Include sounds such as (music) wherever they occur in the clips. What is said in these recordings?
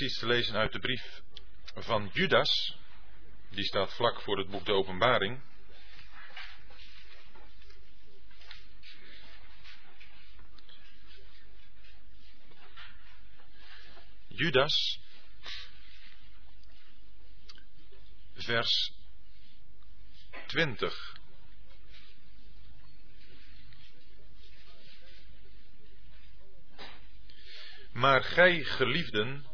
iets te lezen uit de brief van Judas. Die staat vlak voor het boek de Openbaring. Judas, vers 20. Maar gij, geliefden,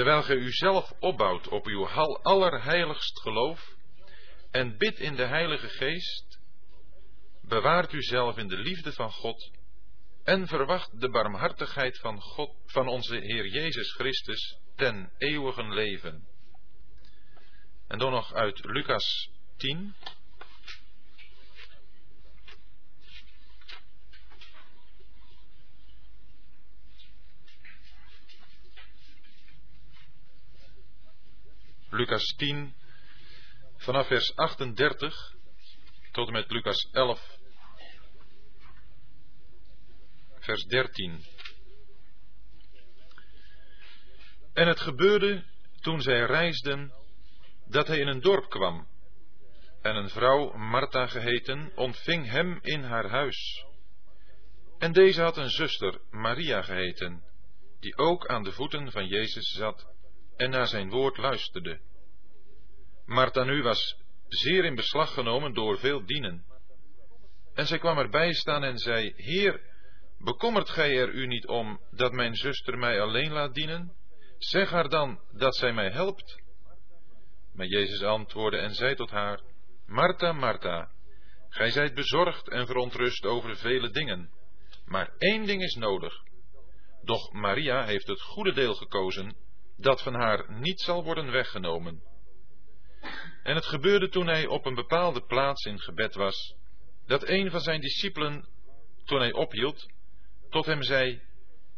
terwijl gij uzelf opbouwt op uw allerheiligst geloof en bidt in de Heilige Geest, bewaart uzelf in de liefde van God en verwacht de barmhartigheid van God, van onze Heer Jezus Christus, ten eeuwigen leven. En dan nog uit Lucas 10. Lucas 10, vanaf vers 38 tot en met Lucas 11, vers 13. En het gebeurde toen zij reisden dat hij in een dorp kwam. En een vrouw, Martha geheten, ontving hem in haar huis. En deze had een zuster, Maria geheten, die ook aan de voeten van Jezus zat en naar zijn woord luisterde. Martha nu was zeer in beslag genomen door veel dienen. En zij kwam erbij staan en zei, Heer, bekommert gij er u niet om dat mijn zuster mij alleen laat dienen? Zeg haar dan dat zij mij helpt. Maar Jezus antwoordde en zei tot haar, Martha, Martha, gij zijt bezorgd en verontrust over vele dingen, maar één ding is nodig. Doch Maria heeft het goede deel gekozen, dat van haar niet zal worden weggenomen. En het gebeurde toen hij op een bepaalde plaats in gebed was, dat een van zijn discipelen, toen hij ophield, tot hem zei,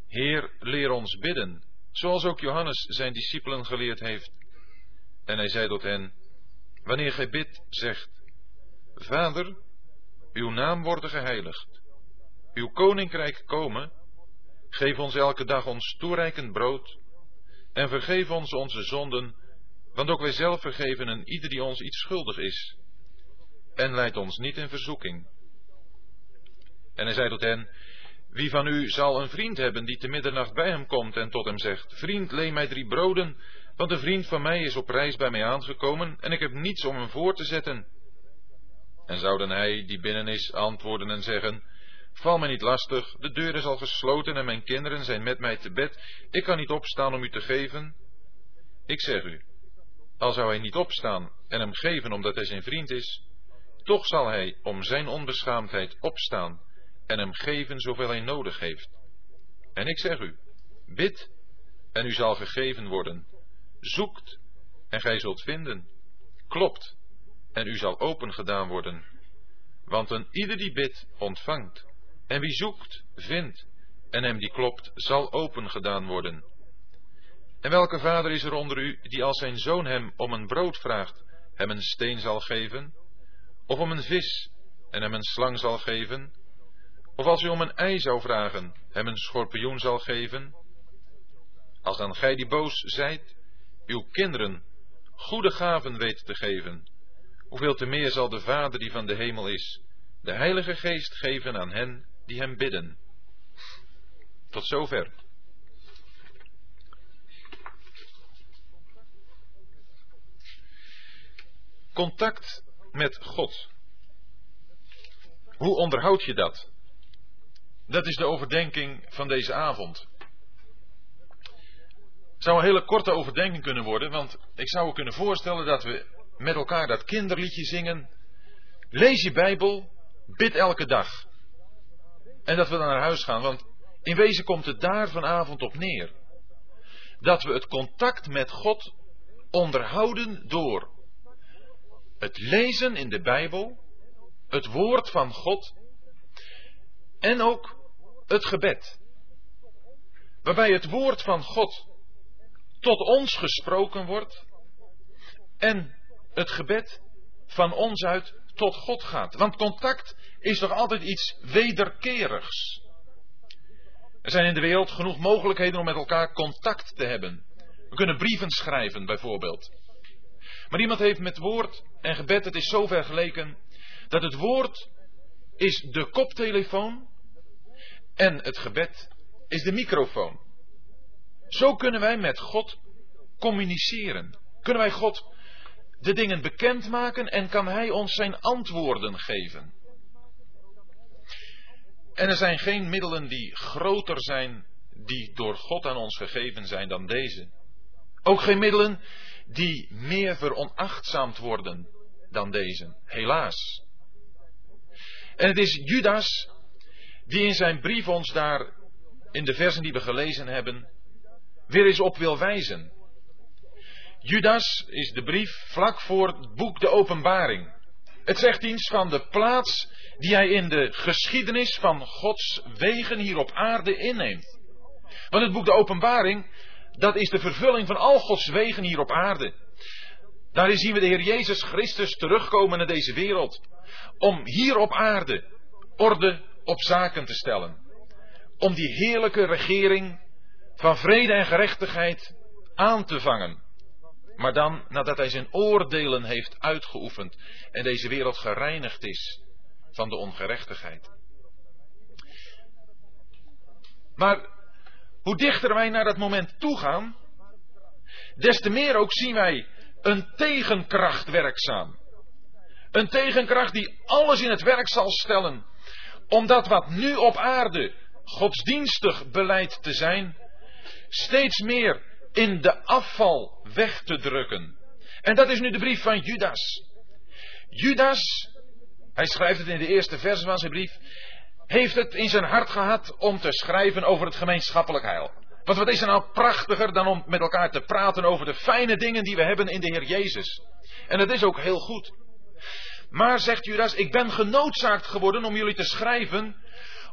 Heer, leer ons bidden, zoals ook Johannes zijn discipelen geleerd heeft. En hij zei tot hen, wanneer gij bidt, zegt, Vader, uw naam wordt geheiligd, uw koninkrijk komen, geef ons elke dag ons toereikend brood, en vergeef ons onze zonden, want ook wij zelf vergeven een ieder die ons iets schuldig is. En leid ons niet in verzoeking. En hij zei tot hen, wie van u zal een vriend hebben die te middernacht bij hem komt en tot hem zegt, vriend, leen mij drie broden, want een vriend van mij is op reis bij mij aangekomen en ik heb niets om hem voor te zetten. En zouden hij, die binnen is, antwoorden en zeggen, val mij niet lastig, de deur is al gesloten en mijn kinderen zijn met mij te bed, ik kan niet opstaan om u te geven. Ik zeg u, al zou hij niet opstaan en hem geven omdat hij zijn vriend is, toch zal hij om zijn onbeschaamdheid opstaan en hem geven zoveel hij nodig heeft. En ik zeg u, bid en u zal gegeven worden. Zoekt en gij zult vinden. Klopt en u zal open gedaan worden. Want een ieder die bidt, ontvangt. En wie zoekt, vindt. En hem die klopt, zal open gedaan worden. En welke vader is er onder u die als zijn zoon hem om een brood vraagt, hem een steen zal geven? Of om een vis en hem een slang zal geven? Of als u om een ei zou vragen, hem een schorpioen zal geven? Als dan gij die boos zijt, uw kinderen goede gaven weet te geven, hoeveel te meer zal de Vader die van de hemel is, de Heilige Geest geven aan hen die hem bidden. Tot zover. Contact met God. Hoe onderhoud je dat? Dat is de overdenking van deze avond. Het zou een hele korte overdenking kunnen worden, want ik zou me kunnen voorstellen dat we met elkaar dat kinderliedje zingen. Lees je Bijbel, bid elke dag. En dat we dan naar huis gaan, want in wezen komt het daar vanavond op neer. Dat we het contact met God onderhouden door het lezen in de Bijbel, het woord van God en ook het gebed. Waarbij het woord van God tot ons gesproken wordt en het gebed van ons uit tot God gaat. Want contact is toch altijd iets wederkerigs. Er zijn in de wereld genoeg mogelijkheden om met elkaar contact te hebben. We kunnen brieven schrijven, bijvoorbeeld. Maar iemand heeft met woord en gebed, het is zo vergeleken, dat het woord is de koptelefoon en het gebed is de microfoon. Zo kunnen wij met God communiceren. Kunnen wij God de dingen bekendmaken en kan Hij ons zijn antwoorden geven. En er zijn geen middelen die groter zijn, die door God aan ons gegeven zijn dan deze. Ook geen middelen die meer veronachtzaamd worden dan deze, helaas. En het is Judas die in zijn brief ons daar, in de versen die we gelezen hebben, weer eens op wil wijzen. Judas is de brief vlak voor het boek De Openbaring. Het zegt iets van de plaats die hij in de geschiedenis van Gods wegen hier op aarde inneemt. Want het boek De Openbaring, dat is de vervulling van al Gods wegen hier op aarde. Daarin zien we de Heer Jezus Christus terugkomen naar deze wereld. Om hier op aarde orde op zaken te stellen. Om die heerlijke regering van vrede en gerechtigheid aan te vangen. Maar dan nadat hij zijn oordelen heeft uitgeoefend en deze wereld gereinigd is van de ongerechtigheid. Maar hoe dichter wij naar dat moment toe gaan, des te meer ook zien wij een tegenkracht werkzaam. Een tegenkracht die alles in het werk zal stellen, omdat wat nu op aarde godsdienstig beleid te zijn, steeds meer in de afval weg te drukken. En dat is nu de brief van Judas. Judas, hij schrijft het in de eerste vers van zijn brief, heeft het in zijn hart gehad om te schrijven over het gemeenschappelijk heil. Want wat is er nou prachtiger dan om met elkaar te praten over de fijne dingen die we hebben in de Heer Jezus. En dat is ook heel goed. Maar zegt Judas, ik ben genoodzaakt geworden om jullie te schrijven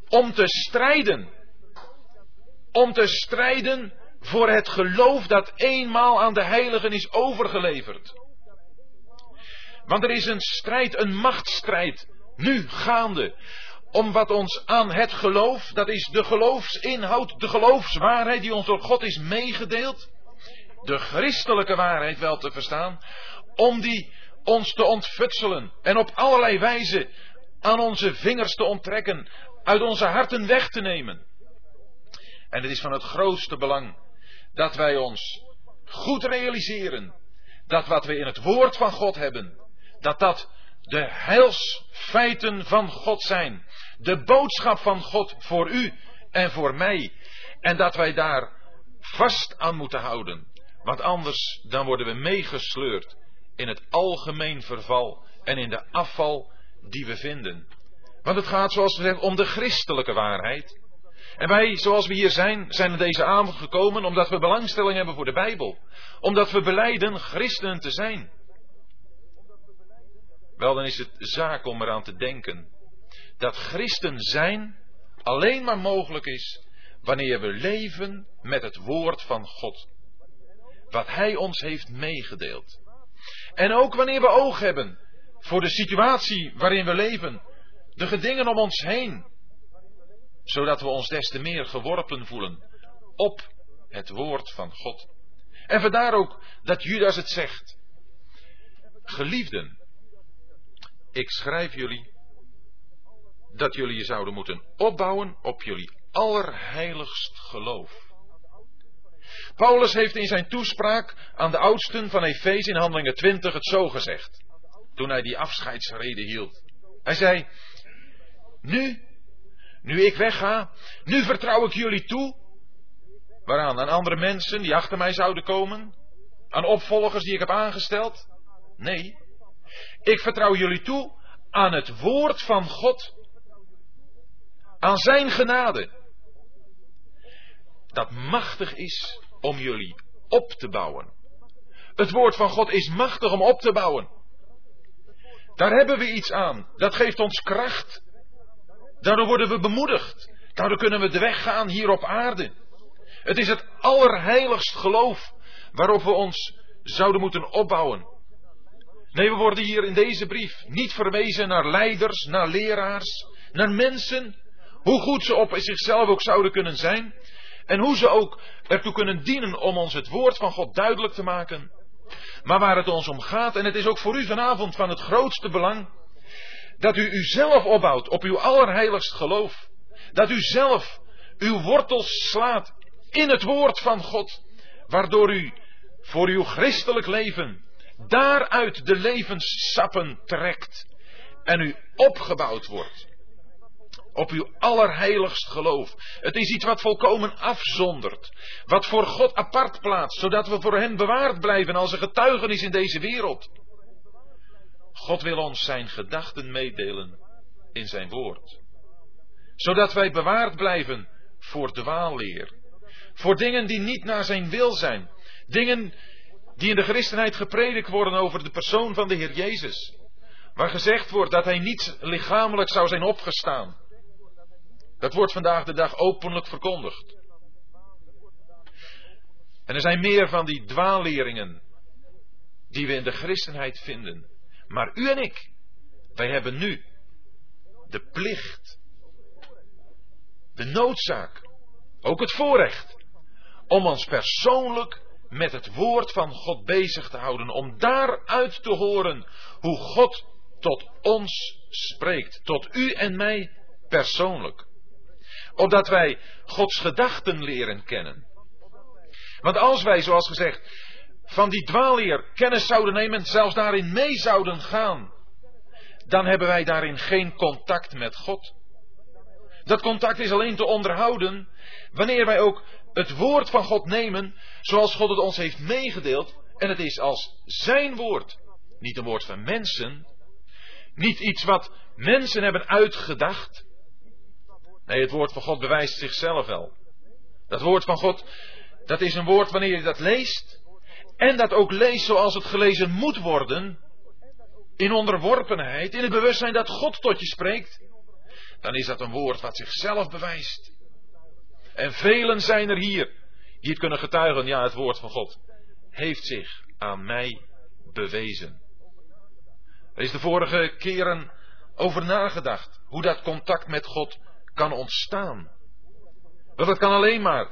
om te strijden. Om te strijden voor het geloof dat eenmaal aan de heiligen is overgeleverd. Want er is een strijd, een machtsstrijd, nu gaande, om wat ons aan het geloof, dat is de geloofsinhoud, de geloofswaarheid die ons door God is meegedeeld, de christelijke waarheid wel te verstaan, om die ons te ontfutselen en op allerlei wijze aan onze vingers te onttrekken, uit onze harten weg te nemen. En het is van het grootste belang dat wij ons goed realiseren dat wat we in het woord van God hebben, dat dat de heilsfeiten van God zijn. De boodschap van God voor u en voor mij. En dat wij daar vast aan moeten houden. Want anders dan worden we meegesleurd in het algemeen verval en in de afval die we vinden. Want het gaat zoals we zeggen om de christelijke waarheid. En wij, zoals we hier zijn, zijn deze avond gekomen omdat we belangstelling hebben voor de Bijbel. Omdat we beleiden christenen te zijn. Wel, dan is het zaak om eraan te denken dat christen zijn alleen maar mogelijk is wanneer we leven met het woord van God. Wat Hij ons heeft meegedeeld. En ook wanneer we oog hebben voor de situatie waarin we leven, de gedingen om ons heen, zodat we ons des te meer geworpen voelen op het woord van God. En vandaar ook dat Judas het zegt. Geliefden, ik schrijf jullie dat jullie je zouden moeten opbouwen op jullie allerheiligst geloof. Paulus heeft in zijn toespraak aan de oudsten van Efeze in Handelingen 20 het zo gezegd, toen hij die afscheidsrede hield. Hij zei, nu nu ik wegga, nu vertrouw ik jullie toe. Waaraan? Aan andere mensen die achter mij zouden komen? Aan opvolgers die ik heb aangesteld? Nee. Ik vertrouw jullie toe aan het woord van God. Aan zijn genade. Dat machtig is om jullie op te bouwen. Het woord van God is machtig om op te bouwen. Daar hebben we iets aan. Dat geeft ons kracht. Daardoor worden we bemoedigd. Daardoor kunnen we de weg gaan hier op aarde. Het is het allerheiligst geloof waarop we ons zouden moeten opbouwen. Nee, we worden hier in deze brief niet verwezen naar leiders, naar leraars, naar mensen Hoe goed ze op zichzelf ook zouden kunnen zijn. En hoe ze ook ertoe kunnen dienen om ons het woord van God duidelijk te maken. Maar waar het ons om gaat, en het is ook voor u vanavond van het grootste belang, dat u uzelf opbouwt op uw allerheiligst geloof. Dat u zelf uw wortels slaat in het woord van God, waardoor u voor uw christelijk leven daaruit de levenssappen trekt en u opgebouwd wordt op uw allerheiligst geloof. Het is iets wat volkomen afzondert, wat voor God apart plaatst, zodat we voor Hem bewaard blijven als een getuigenis in deze wereld. God wil ons zijn gedachten meedelen in zijn woord, zodat wij bewaard blijven voor dwaalleer, voor dingen die niet naar zijn wil zijn, dingen die in de christenheid gepredikt worden over de persoon van de Heer Jezus, waar gezegd wordt dat hij niet lichamelijk zou zijn opgestaan. Dat wordt vandaag de dag openlijk verkondigd. En er zijn meer van die dwaalleringen die we in de christenheid vinden. Maar u en ik, wij hebben nu de plicht, de noodzaak, ook het voorrecht, om ons persoonlijk met het woord van God bezig te houden, om daaruit te horen hoe God tot ons spreekt, tot u en mij persoonlijk. Opdat wij Gods gedachten leren kennen. Want als wij, zoals gezegd, van die dwaalleer kennis zouden nemen, zelfs daarin mee zouden gaan, dan hebben wij daarin geen contact met God. Dat contact is alleen te onderhouden wanneer wij ook het woord van God nemen zoals God het ons heeft meegedeeld. En het is als zijn woord. Niet een woord van mensen. Niet iets wat mensen hebben uitgedacht. Nee, het woord van God bewijst zichzelf wel. Dat woord van God, dat is een woord wanneer je dat leest. En dat ook leest zoals het gelezen moet worden. In onderworpenheid, in het bewustzijn dat God tot je spreekt. Dan is dat een woord wat zichzelf bewijst. En velen zijn er hier die het kunnen getuigen. Ja, het woord van God heeft zich aan mij bewezen. Er is de vorige keren over nagedacht hoe dat contact met God kan ontstaan. Want dat kan alleen maar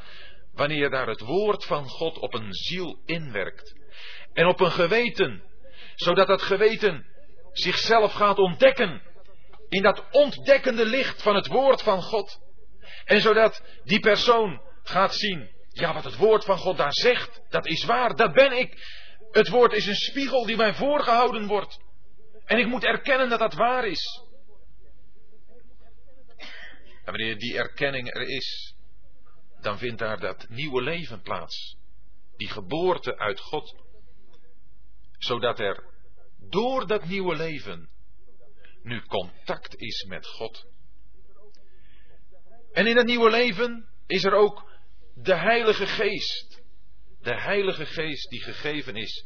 wanneer daar het woord van God op een ziel inwerkt. En op een geweten, zodat dat geweten zichzelf gaat ontdekken in dat ontdekkende licht van het woord van God. En zodat die persoon gaat zien, ja wat het woord van God daar zegt, dat is waar, dat ben ik. Het woord is een spiegel die mij voorgehouden wordt. En ik moet erkennen dat dat waar is. En wanneer die erkenning er is, dan vindt daar dat nieuwe leven plaats. Die geboorte uit God. Zodat er door dat nieuwe leven nu contact is met God. En in dat nieuwe leven is er ook de Heilige Geest. De Heilige Geest die gegeven is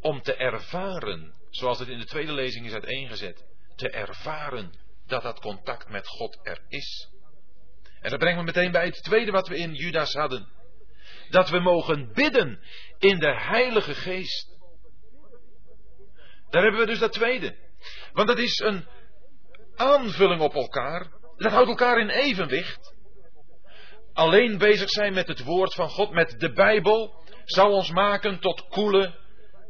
om te ervaren, zoals het in de tweede lezing is uiteengezet, te ervaren dat dat contact met God er is. En dat brengt me meteen bij het tweede wat we in Judas hadden. Dat we mogen bidden in de Heilige Geest. Daar hebben we dus dat tweede. Want dat is een aanvulling op elkaar. Dat houdt elkaar in evenwicht. Alleen bezig zijn met het woord van God, met de Bijbel, zou ons maken tot koele,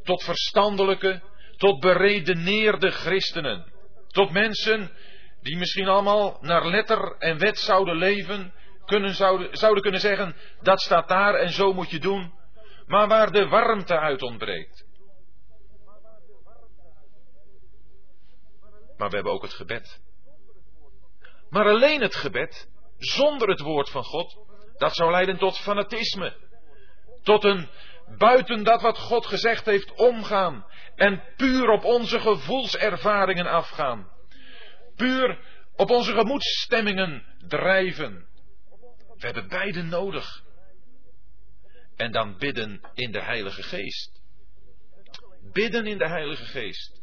tot verstandelijke, tot beredeneerde christenen. Tot mensen die misschien allemaal naar letter en wet zouden leven, kunnen, zouden, zouden kunnen zeggen, dat staat daar en zo moet je doen, maar waar de warmte uit ontbreekt. Maar we hebben ook het gebed. Maar alleen het gebed, zonder het woord van God, dat zou leiden tot fanatisme. Tot een buiten dat wat God gezegd heeft omgaan. En puur op onze gevoelservaringen afgaan. Puur op onze gemoedsstemmingen drijven. We hebben beide nodig. En dan bidden in de Heilige Geest. Bidden in de Heilige Geest.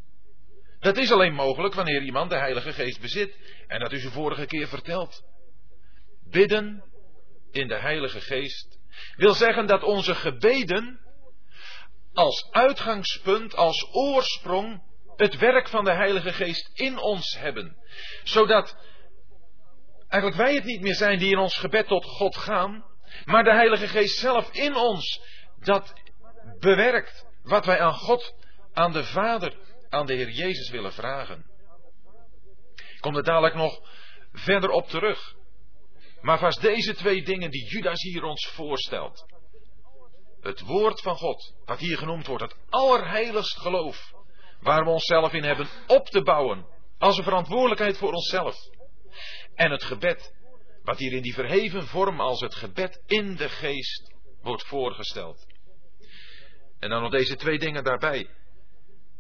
Dat is alleen mogelijk wanneer iemand de Heilige Geest bezit. En dat is u vorige keer verteld. Bidden in de Heilige Geest wil zeggen dat onze gebeden als uitgangspunt, als oorsprong, het werk van de Heilige Geest in ons hebben. Zodat eigenlijk wij het niet meer zijn die in ons gebed tot God gaan, maar de Heilige Geest zelf in ons dat bewerkt wat wij aan God, aan de Vader, aan de Heer Jezus willen vragen. Ik kom er dadelijk nog verder op terug. Maar vast deze twee dingen die Judas hier ons voorstelt. Het woord van God, wat hier genoemd wordt, het allerheiligst geloof, waar we onszelf in hebben op te bouwen, als een verantwoordelijkheid voor onszelf. En het gebed, wat hier in die verheven vorm als het gebed in de geest wordt voorgesteld. En dan nog deze twee dingen daarbij.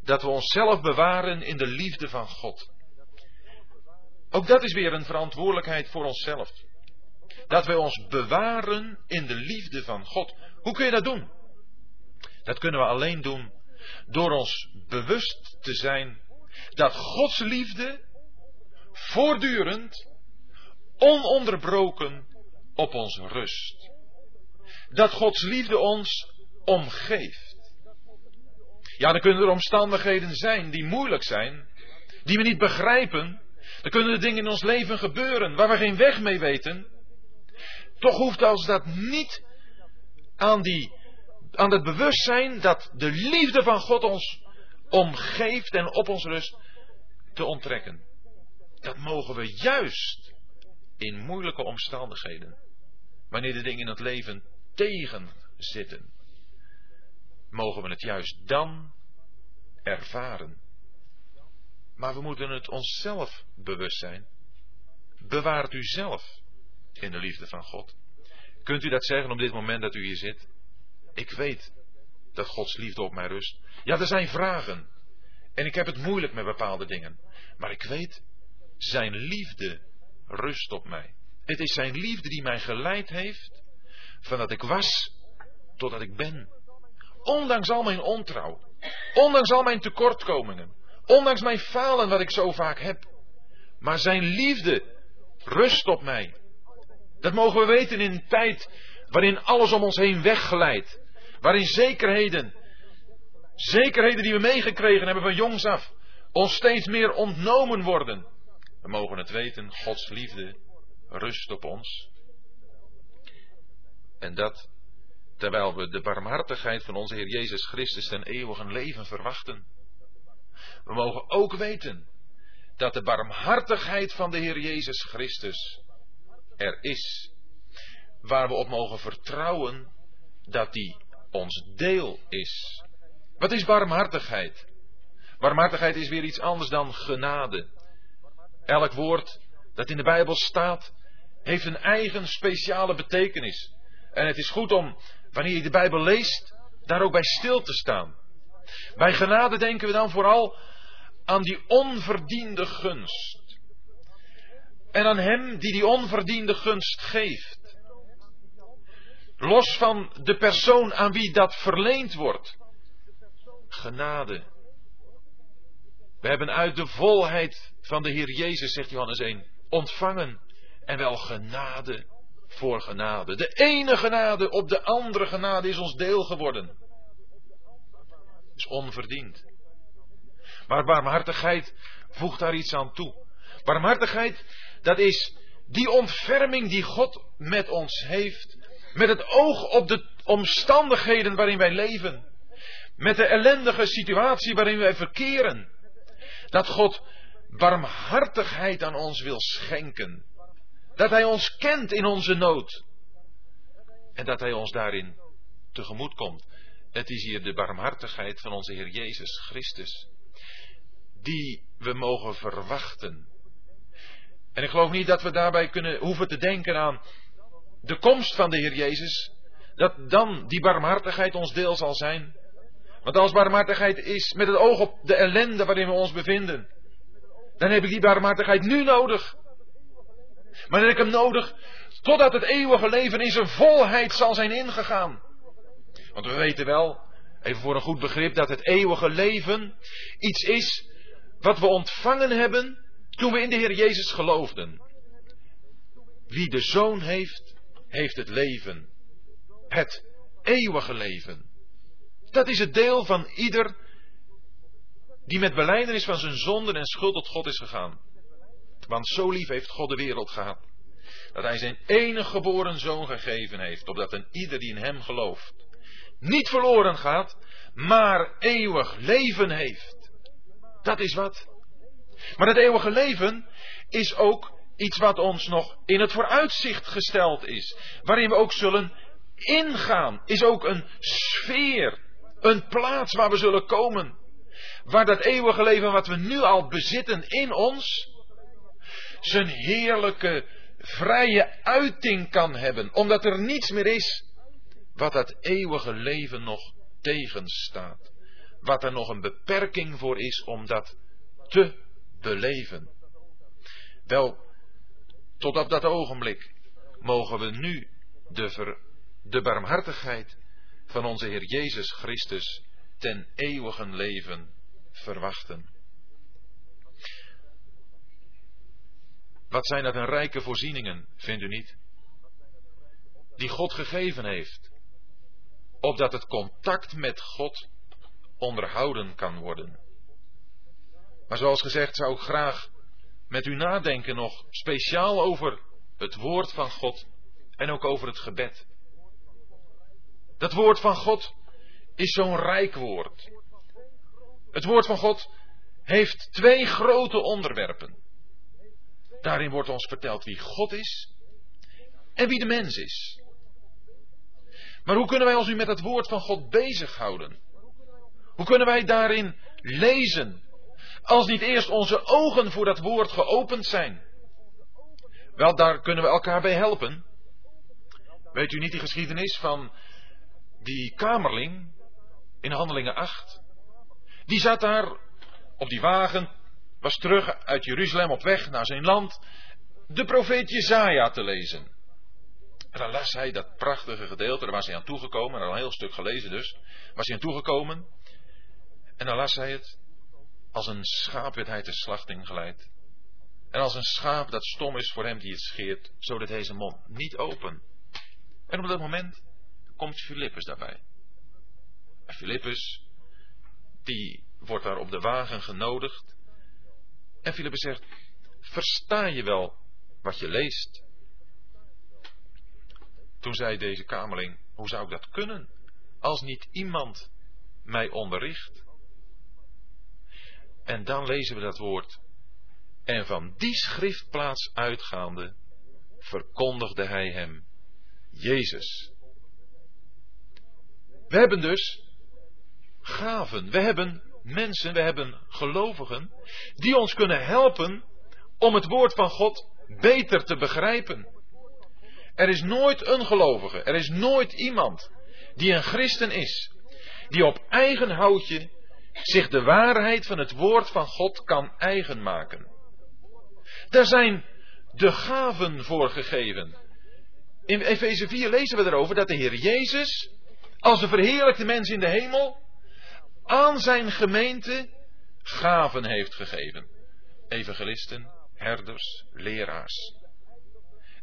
Dat we onszelf bewaren in de liefde van God. Ook dat is weer een verantwoordelijkheid voor onszelf. Dat wij ons bewaren in de liefde van God. Hoe kun je dat doen? Dat kunnen we alleen doen door ons bewust te zijn dat Gods liefde voortdurend, ononderbroken op ons rust. Dat Gods liefde ons omgeeft. Ja, dan kunnen er omstandigheden zijn die moeilijk zijn, die we niet begrijpen. Dan kunnen er dingen in ons leven gebeuren waar we geen weg mee weten. Toch hoeft als dat niet aan, die, aan het bewustzijn dat de liefde van God ons omgeeft en op ons rust te onttrekken. Dat mogen we juist in moeilijke omstandigheden, wanneer de dingen in het leven tegen zitten, mogen we het juist dan ervaren. Maar we moeten het onszelf bewust zijn. Bewaart u zelf in de liefde van God. Kunt u dat zeggen op dit moment dat u hier zit? Ik weet dat Gods liefde op mij rust. Ja, er zijn vragen. En ik heb het moeilijk met bepaalde dingen. Maar ik weet, zijn liefde rust op mij. Het is zijn liefde die mij geleid heeft van dat ik was totdat ik ben. Ondanks al mijn ontrouw, ondanks al mijn tekortkomingen, ondanks mijn falen wat ik zo vaak heb. Maar zijn liefde rust op mij. Dat mogen we weten in een tijd waarin alles om ons heen wegglijdt. Waarin zekerheden, zekerheden die we meegekregen hebben van jongs af, ons steeds meer ontnomen worden. We mogen het weten, Gods liefde rust op ons. En dat terwijl we de barmhartigheid van onze Heer Jezus Christus ten eeuwige leven verwachten. We mogen ook weten dat de barmhartigheid van de Heer Jezus Christus er is. Waar we op mogen vertrouwen dat die ons deel is. Wat is barmhartigheid? Barmhartigheid is weer iets anders dan genade. Elk woord dat in de Bijbel staat, heeft een eigen speciale betekenis. En het is goed om, wanneer je de Bijbel leest, daar ook bij stil te staan. Bij genade denken we dan vooral aan die onverdiende gunst. En aan Hem die die onverdiende gunst geeft. Los van de persoon aan wie dat verleend wordt. Genade. We hebben uit de volheid van de Heer Jezus, zegt Johannes 1, ontvangen. En wel genade voor genade. De ene genade op de andere genade is ons deel geworden. Is onverdiend. Maar barmhartigheid voegt daar iets aan toe. Barmhartigheid, dat is die ontferming die God met ons heeft. Met het oog op de omstandigheden waarin wij leven. Met de ellendige situatie waarin wij verkeren. Dat God barmhartigheid aan ons wil schenken. Dat Hij ons kent in onze nood. En dat Hij ons daarin tegemoet komt. Het is hier de barmhartigheid van onze Heer Jezus Christus. Die we mogen verwachten. En ik geloof niet dat we daarbij kunnen hoeven te denken aan de komst van de Heer Jezus. Dat dan die barmhartigheid ons deel zal zijn. Want als barmhartigheid is met het oog op de ellende waarin we ons bevinden. Dan heb ik die barmhartigheid nu nodig. Maar dan heb ik hem nodig totdat het eeuwige leven in zijn volheid zal zijn ingegaan. Want we weten wel, even voor een goed begrip, dat het eeuwige leven iets is wat we ontvangen hebben toen we in de Heer Jezus geloofden. Wie de Zoon heeft, heeft het leven. Het eeuwige leven. Dat is het deel van ieder die met beleidenis van zijn zonden en schuld tot God is gegaan. Want zo lief heeft God de wereld gehad, dat hij zijn enige geboren zoon gegeven heeft, opdat een ieder die in hem gelooft, niet verloren gaat, maar eeuwig leven heeft. Dat is wat. Maar het eeuwige leven is ook iets wat ons nog in het vooruitzicht gesteld is, waarin we ook zullen ingaan, is ook een sfeer, een plaats waar we zullen komen, waar dat eeuwige leven wat we nu al bezitten in ons, zijn heerlijke, vrije uiting kan hebben, omdat er niets meer is wat dat eeuwige leven nog tegenstaat. Wat er nog een beperking voor is om dat te beleven. Wel, tot op dat ogenblik mogen we nu de, de barmhartigheid van onze Heer Jezus Christus ten eeuwigen leven verwachten. Wat zijn dat een rijke voorzieningen, vindt u niet? Die God gegeven heeft, opdat het contact met God onderhouden kan worden. Maar zoals gezegd zou ik graag met u nadenken nog speciaal over het woord van God en ook over het gebed. Dat woord van God is zo'n rijk woord. Het woord van God heeft twee grote onderwerpen. Daarin wordt ons verteld wie God is en wie de mens is. Maar hoe kunnen wij ons nu met het woord van God bezighouden? Hoe kunnen wij daarin lezen? Als niet eerst onze ogen voor dat woord geopend zijn. Wel, daar kunnen we elkaar bij helpen. Weet u niet die geschiedenis van die kamerling in Handelingen 8? Die zat daar op die wagen, was terug uit Jeruzalem op weg naar zijn land, de profeet Jezaja te lezen. En dan las hij dat prachtige gedeelte, daar was hij aan toegekomen, al een heel stuk gelezen dus, was hij aan toegekomen. En dan las hij het. Als een schaap werd hij ter slachting geleid. En als een schaap dat stom is voor hem die het scheert, zodat hij zijn mond niet open. En op dat moment komt Filippus daarbij. En Filippus, die wordt daar op de wagen genodigd. En Filippus zegt, versta je wel wat je leest? Toen zei deze kamerling, hoe zou ik dat kunnen, als niet iemand mij onderricht? En dan lezen we dat woord. En van die schriftplaats uitgaande verkondigde hij hem Jezus. We hebben dus gaven, we hebben mensen, we hebben gelovigen die ons kunnen helpen om het woord van God beter te begrijpen. Er is nooit een gelovige, er is nooit iemand die een christen is, die op eigen houtje zich de waarheid van het woord van God kan eigen maken. Daar zijn de gaven voor gegeven. In Efeze 4 lezen we erover dat de Heer Jezus, als de verheerlijkte mens in de hemel, aan zijn gemeente gaven heeft gegeven. Evangelisten, herders, leraars.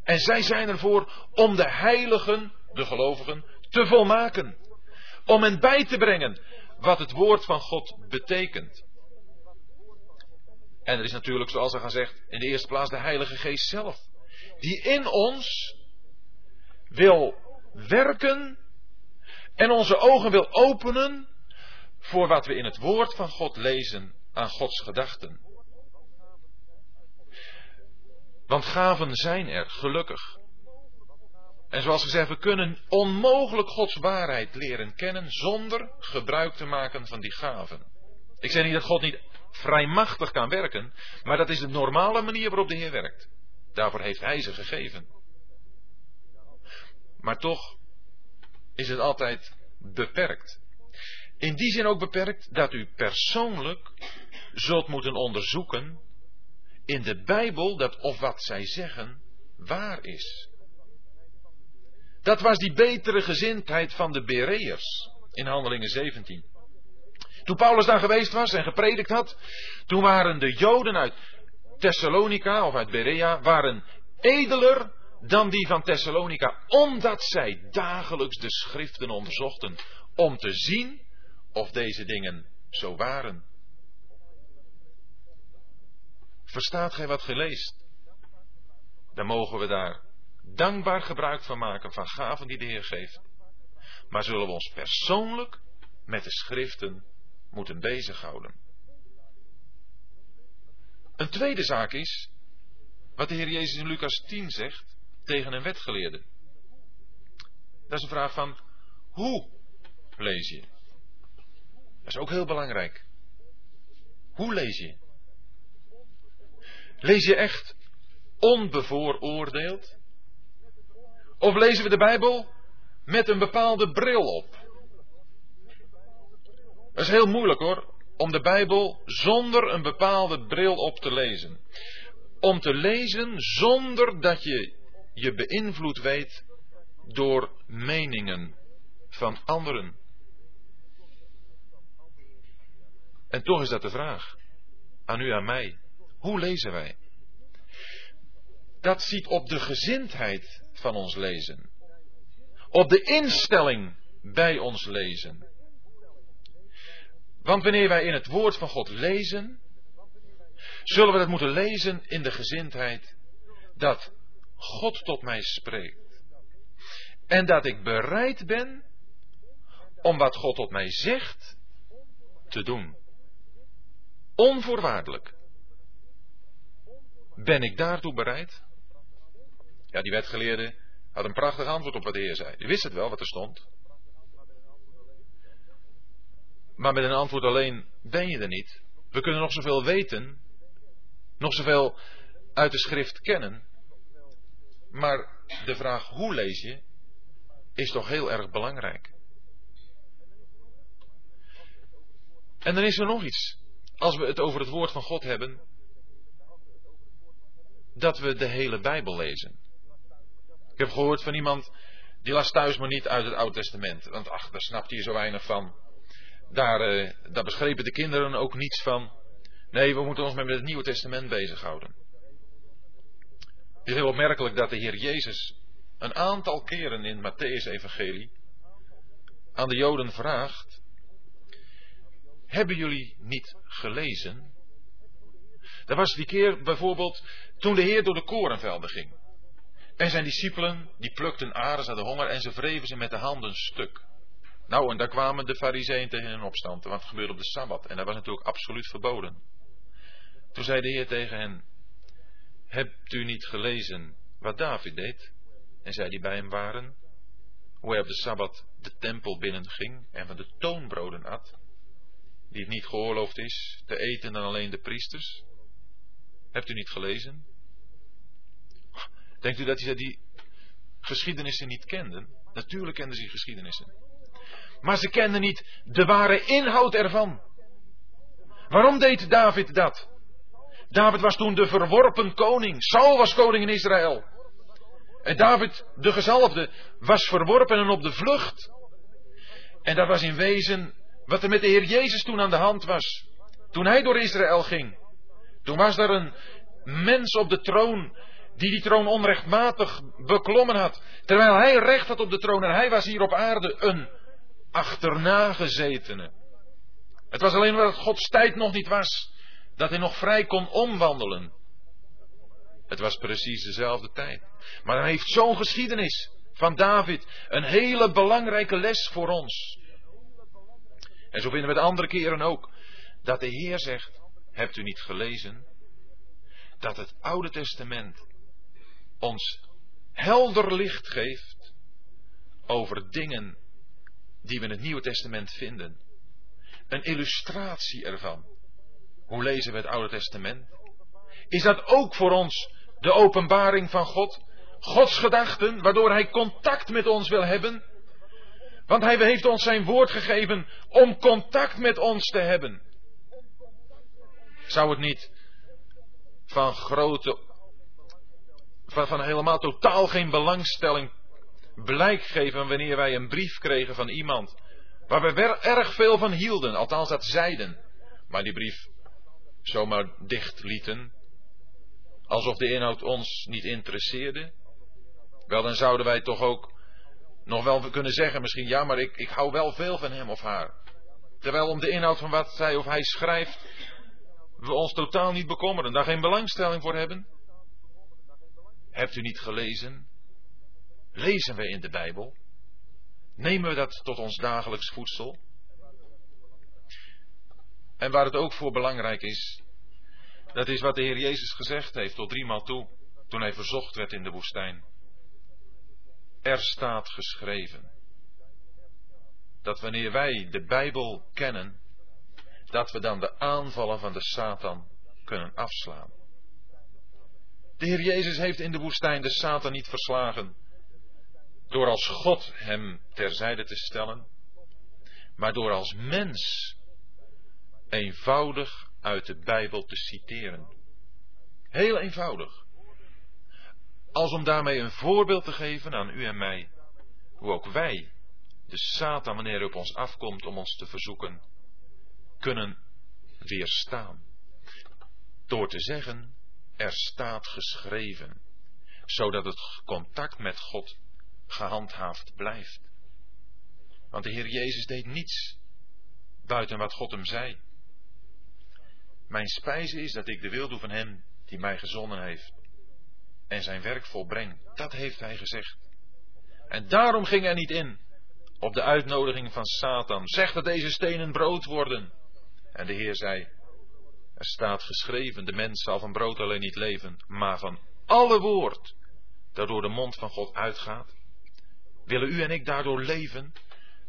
En zij zijn ervoor om de heiligen, de gelovigen, te volmaken. Om hen bij te brengen wat het woord van God betekent. En er is natuurlijk, zoals er gezegd, in de eerste plaats de Heilige Geest zelf. Die in ons wil werken en onze ogen wil openen voor wat we in het woord van God lezen aan Gods gedachten. Want gaven zijn er, gelukkig. En zoals gezegd, we kunnen onmogelijk Gods waarheid leren kennen zonder gebruik te maken van die gaven. Ik zeg niet dat God niet vrijmachtig kan werken, maar dat is de normale manier waarop de Heer werkt. Daarvoor heeft Hij ze gegeven. Maar toch is het altijd beperkt. In die zin ook beperkt dat u persoonlijk zult moeten onderzoeken in de Bijbel dat of wat zij zeggen waar is. Dat was die betere gezindheid van de Bereërs in Handelingen 17. Toen Paulus daar geweest was en gepredikt had, toen waren de Joden uit Thessalonica of uit Berea waren edeler dan die van Thessalonica, omdat zij dagelijks de schriften onderzochten om te zien of deze dingen zo waren. Verstaat gij wat geleest? Dan mogen we daar dankbaar gebruik van maken van gaven die de Heer geeft. Maar zullen we ons persoonlijk met de schriften moeten bezighouden. Een tweede zaak is, wat de Heer Jezus in Lucas 10 zegt tegen een wetgeleerde. Dat is een vraag van, hoe lees je? Dat is ook heel belangrijk. Hoe lees je? Lees je echt onbevooroordeeld? Of lezen we de Bijbel met een bepaalde bril op? Dat is heel moeilijk hoor, om de Bijbel zonder een bepaalde bril op te lezen. Om te lezen zonder dat je je beïnvloed weet door meningen van anderen. En toch is dat de vraag. Aan u, aan mij. Hoe lezen wij? Dat ziet op de gezindheid van ons lezen. Op de instelling bij ons lezen. Want wanneer wij in het woord van God lezen, zullen we dat moeten lezen in de gezindheid dat God tot mij spreekt. En dat ik bereid ben om wat God tot mij zegt te doen. Onvoorwaardelijk. Ben ik daartoe bereid? Ja, die wetgeleerde had een prachtig antwoord op wat de Heer zei. Die wist het wel wat er stond. Maar met een antwoord alleen ben je er niet. We kunnen nog zoveel weten, nog zoveel uit de schrift kennen. Maar de vraag hoe lees je, is toch heel erg belangrijk. En dan is er nog iets. Als we het over het woord van God hebben, dat we de hele Bijbel lezen. Ik heb gehoord van iemand, die las thuis maar niet uit het Oude Testament. Want ach, daar snapt hij zo weinig van. Daar, daar begrepen de kinderen ook niets van. Nee, we moeten ons met het Nieuwe Testament bezighouden. Het is heel opmerkelijk dat de Heer Jezus een aantal keren in het Matthäus-evangelie aan de Joden vraagt: Hebben jullie niet gelezen? Dat was die keer bijvoorbeeld toen de Heer door de korenvelden ging. En zijn discipelen, die plukten aardes aan de honger en ze wreven ze met de handen stuk. Nou, en daar kwamen de fariseeën tegen in opstand, want het gebeurde op de Sabbat. En dat was natuurlijk absoluut verboden. Toen zei de Heer tegen hen, hebt u niet gelezen wat David deed? En zij die bij hem waren, hoe hij op de Sabbat de tempel binnenging en van de toonbroden at, die het niet geoorloofd is te eten dan alleen de priesters? Hebt u niet gelezen? Denkt u dat hij die geschiedenissen niet kenden? Natuurlijk kenden ze die geschiedenissen. Maar ze kenden niet de ware inhoud ervan. Waarom deed David dat? David was toen de verworpen koning. Saul was koning in Israël. En David, de gezalfde, was verworpen en op de vlucht. En dat was in wezen wat er met de Heer Jezus toen aan de hand was. Toen hij door Israël ging. Toen was er een mens op de troon die die troon onrechtmatig beklommen had. Terwijl hij recht had op de troon en hij was hier op aarde een achterna gezetene. Het was alleen omdat Gods tijd nog niet was, dat hij nog vrij kon omwandelen. Het was precies dezelfde tijd. Maar hij heeft zo'n geschiedenis van David een hele belangrijke les voor ons. En zo vinden we het andere keren ook. Dat de Heer zegt, hebt u niet gelezen? Dat het Oude Testament ons helder licht geeft over dingen die we in het Nieuwe Testament vinden. Een illustratie ervan. Hoe lezen we het Oude Testament? Is dat ook voor ons de openbaring van God? Gods gedachten, waardoor Hij contact met ons wil hebben? Want Hij heeft ons zijn woord gegeven om contact met ons te hebben. Zou het niet van grote, van, van helemaal totaal geen belangstelling blijk geven wanneer wij een brief kregen van iemand waar we erg veel van hielden, althans dat zeiden, maar die brief zomaar dicht lieten, alsof de inhoud ons niet interesseerde? Wel, dan zouden wij toch ook nog wel kunnen zeggen, misschien ja, maar ik, ik hou wel veel van hem of haar. Terwijl om de inhoud van wat zij of hij schrijft, we ons totaal niet bekommeren, daar geen belangstelling voor hebben. Hebt u niet gelezen Lezen we in de Bijbel? Nemen we dat tot ons dagelijks voedsel? En waar het ook voor belangrijk is, dat is wat de Heer Jezus gezegd heeft tot driemaal toe, toen hij verzocht werd in de woestijn. Er staat geschreven dat wanneer wij de Bijbel kennen, dat we dan de aanvallen van de Satan kunnen afslaan. De Heer Jezus heeft in de woestijn de Satan niet verslagen door als God hem terzijde te stellen, maar door als mens eenvoudig uit de Bijbel te citeren. Heel eenvoudig. Als om daarmee een voorbeeld te geven aan u en mij, hoe ook wij, de Satan wanneer hij op ons afkomt om ons te verzoeken, kunnen weerstaan. Door te zeggen, er staat geschreven, zodat het contact met God gehandhaafd blijft. Want de Heer Jezus deed niets buiten wat God hem zei. Mijn spijze is dat ik de wil doe van Hem die mij gezonden heeft en zijn werk volbreng. Dat heeft Hij gezegd. En daarom ging hij niet in op de uitnodiging van Satan. Zeg dat deze stenen brood worden. En de Heer zei, er staat geschreven, de mens zal van brood alleen niet leven, maar van alle woord dat door de mond van God uitgaat. Willen u en ik daardoor leven,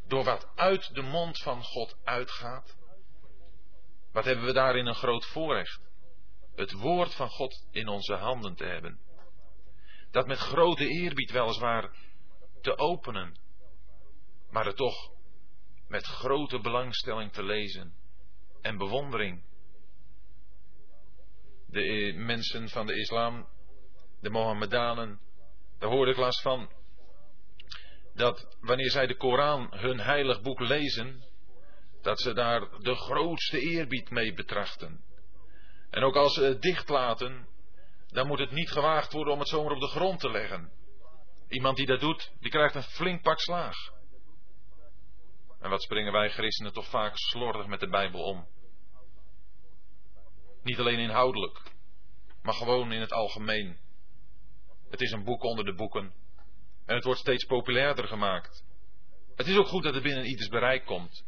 door wat uit de mond van God uitgaat? Wat hebben we daarin een groot voorrecht? Het woord van God in onze handen te hebben. Dat met grote eerbied weliswaar te openen, maar het toch met grote belangstelling te lezen en bewondering. De eh, mensen van de islam, de Mohammedanen, daar hoorde ik last van, dat wanneer zij de Koran, hun heilig boek, lezen, dat ze daar de grootste eerbied mee betrachten. En ook als ze het dicht laten, dan moet het niet gewaagd worden om het zomaar op de grond te leggen. Iemand die dat doet, die krijgt een flink pak slaag. En wat springen wij christenen toch vaak slordig met de Bijbel om? Niet alleen inhoudelijk, maar gewoon in het algemeen. Het is een boek onder de boeken. En het wordt steeds populairder gemaakt. Het is ook goed dat het binnen ieders bereik komt.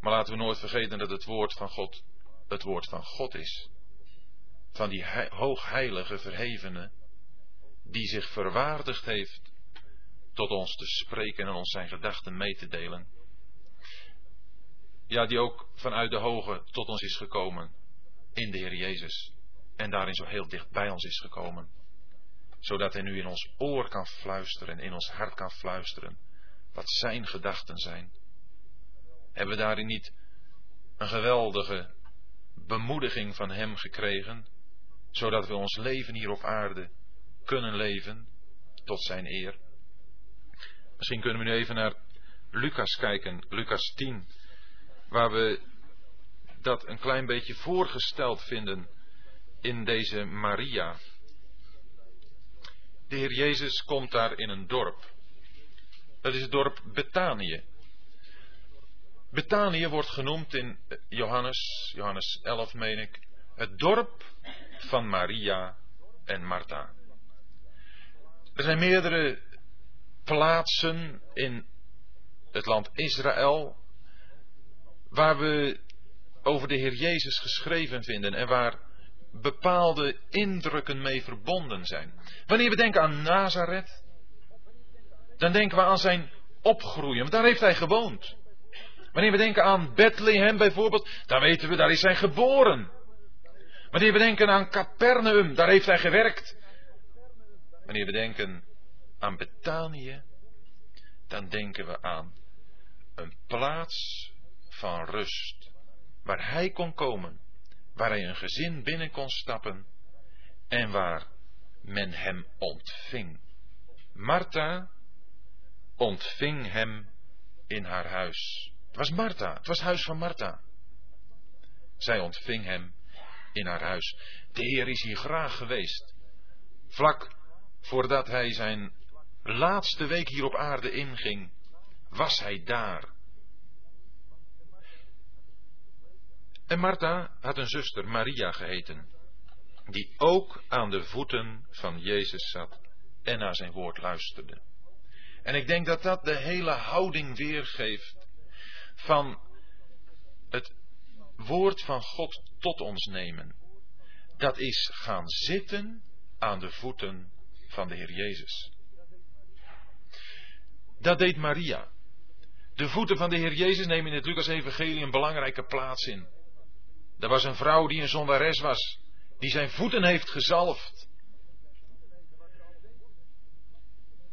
Maar laten we nooit vergeten dat het woord van God het woord van God is. Van die hoogheilige verhevene die zich verwaardigd heeft tot ons te spreken en ons zijn gedachten mee te delen. Ja, die ook vanuit de hoge tot ons is gekomen in de Heer Jezus en daarin zo heel dicht bij ons is gekomen zodat hij nu in ons oor kan fluisteren en in ons hart kan fluisteren wat zijn gedachten zijn. Hebben we daarin niet een geweldige bemoediging van hem gekregen, zodat we ons leven hier op aarde kunnen leven tot zijn eer? Misschien kunnen we nu even naar Lucas kijken, Lucas 10, waar we dat een klein beetje voorgesteld vinden in deze Maria. De Heer Jezus komt daar in een dorp. Dat is het dorp Betanië. Betanië wordt genoemd in Johannes, Johannes 11 meen ik, het dorp van Maria en Martha. Er zijn meerdere plaatsen in het land Israël waar we over de Heer Jezus geschreven vinden en waar bepaalde indrukken mee verbonden zijn. Wanneer we denken aan Nazareth, dan denken we aan zijn opgroeien, want daar heeft hij gewoond. Wanneer we denken aan Bethlehem bijvoorbeeld, dan weten we, daar is hij geboren. Wanneer we denken aan Capernaum, daar heeft hij gewerkt. Wanneer we denken aan Betanië, dan denken we aan een plaats van rust, waar hij kon komen waar hij een gezin binnen kon stappen en waar men hem ontving. Martha ontving hem in haar huis. Het was Martha, het was huis van Martha. Zij ontving hem in haar huis. De Heer is hier graag geweest. Vlak voordat hij zijn laatste week hier op aarde inging, was hij daar. En Martha had een zuster, Maria geheten, die ook aan de voeten van Jezus zat en naar zijn woord luisterde. En ik denk dat dat de hele houding weergeeft van het woord van God tot ons nemen. Dat is gaan zitten aan de voeten van de Heer Jezus. Dat deed Maria. De voeten van de Heer Jezus nemen in het Lucas-evangelie een belangrijke plaats in. Er was een vrouw die een zondares was, die zijn voeten heeft gezalfd.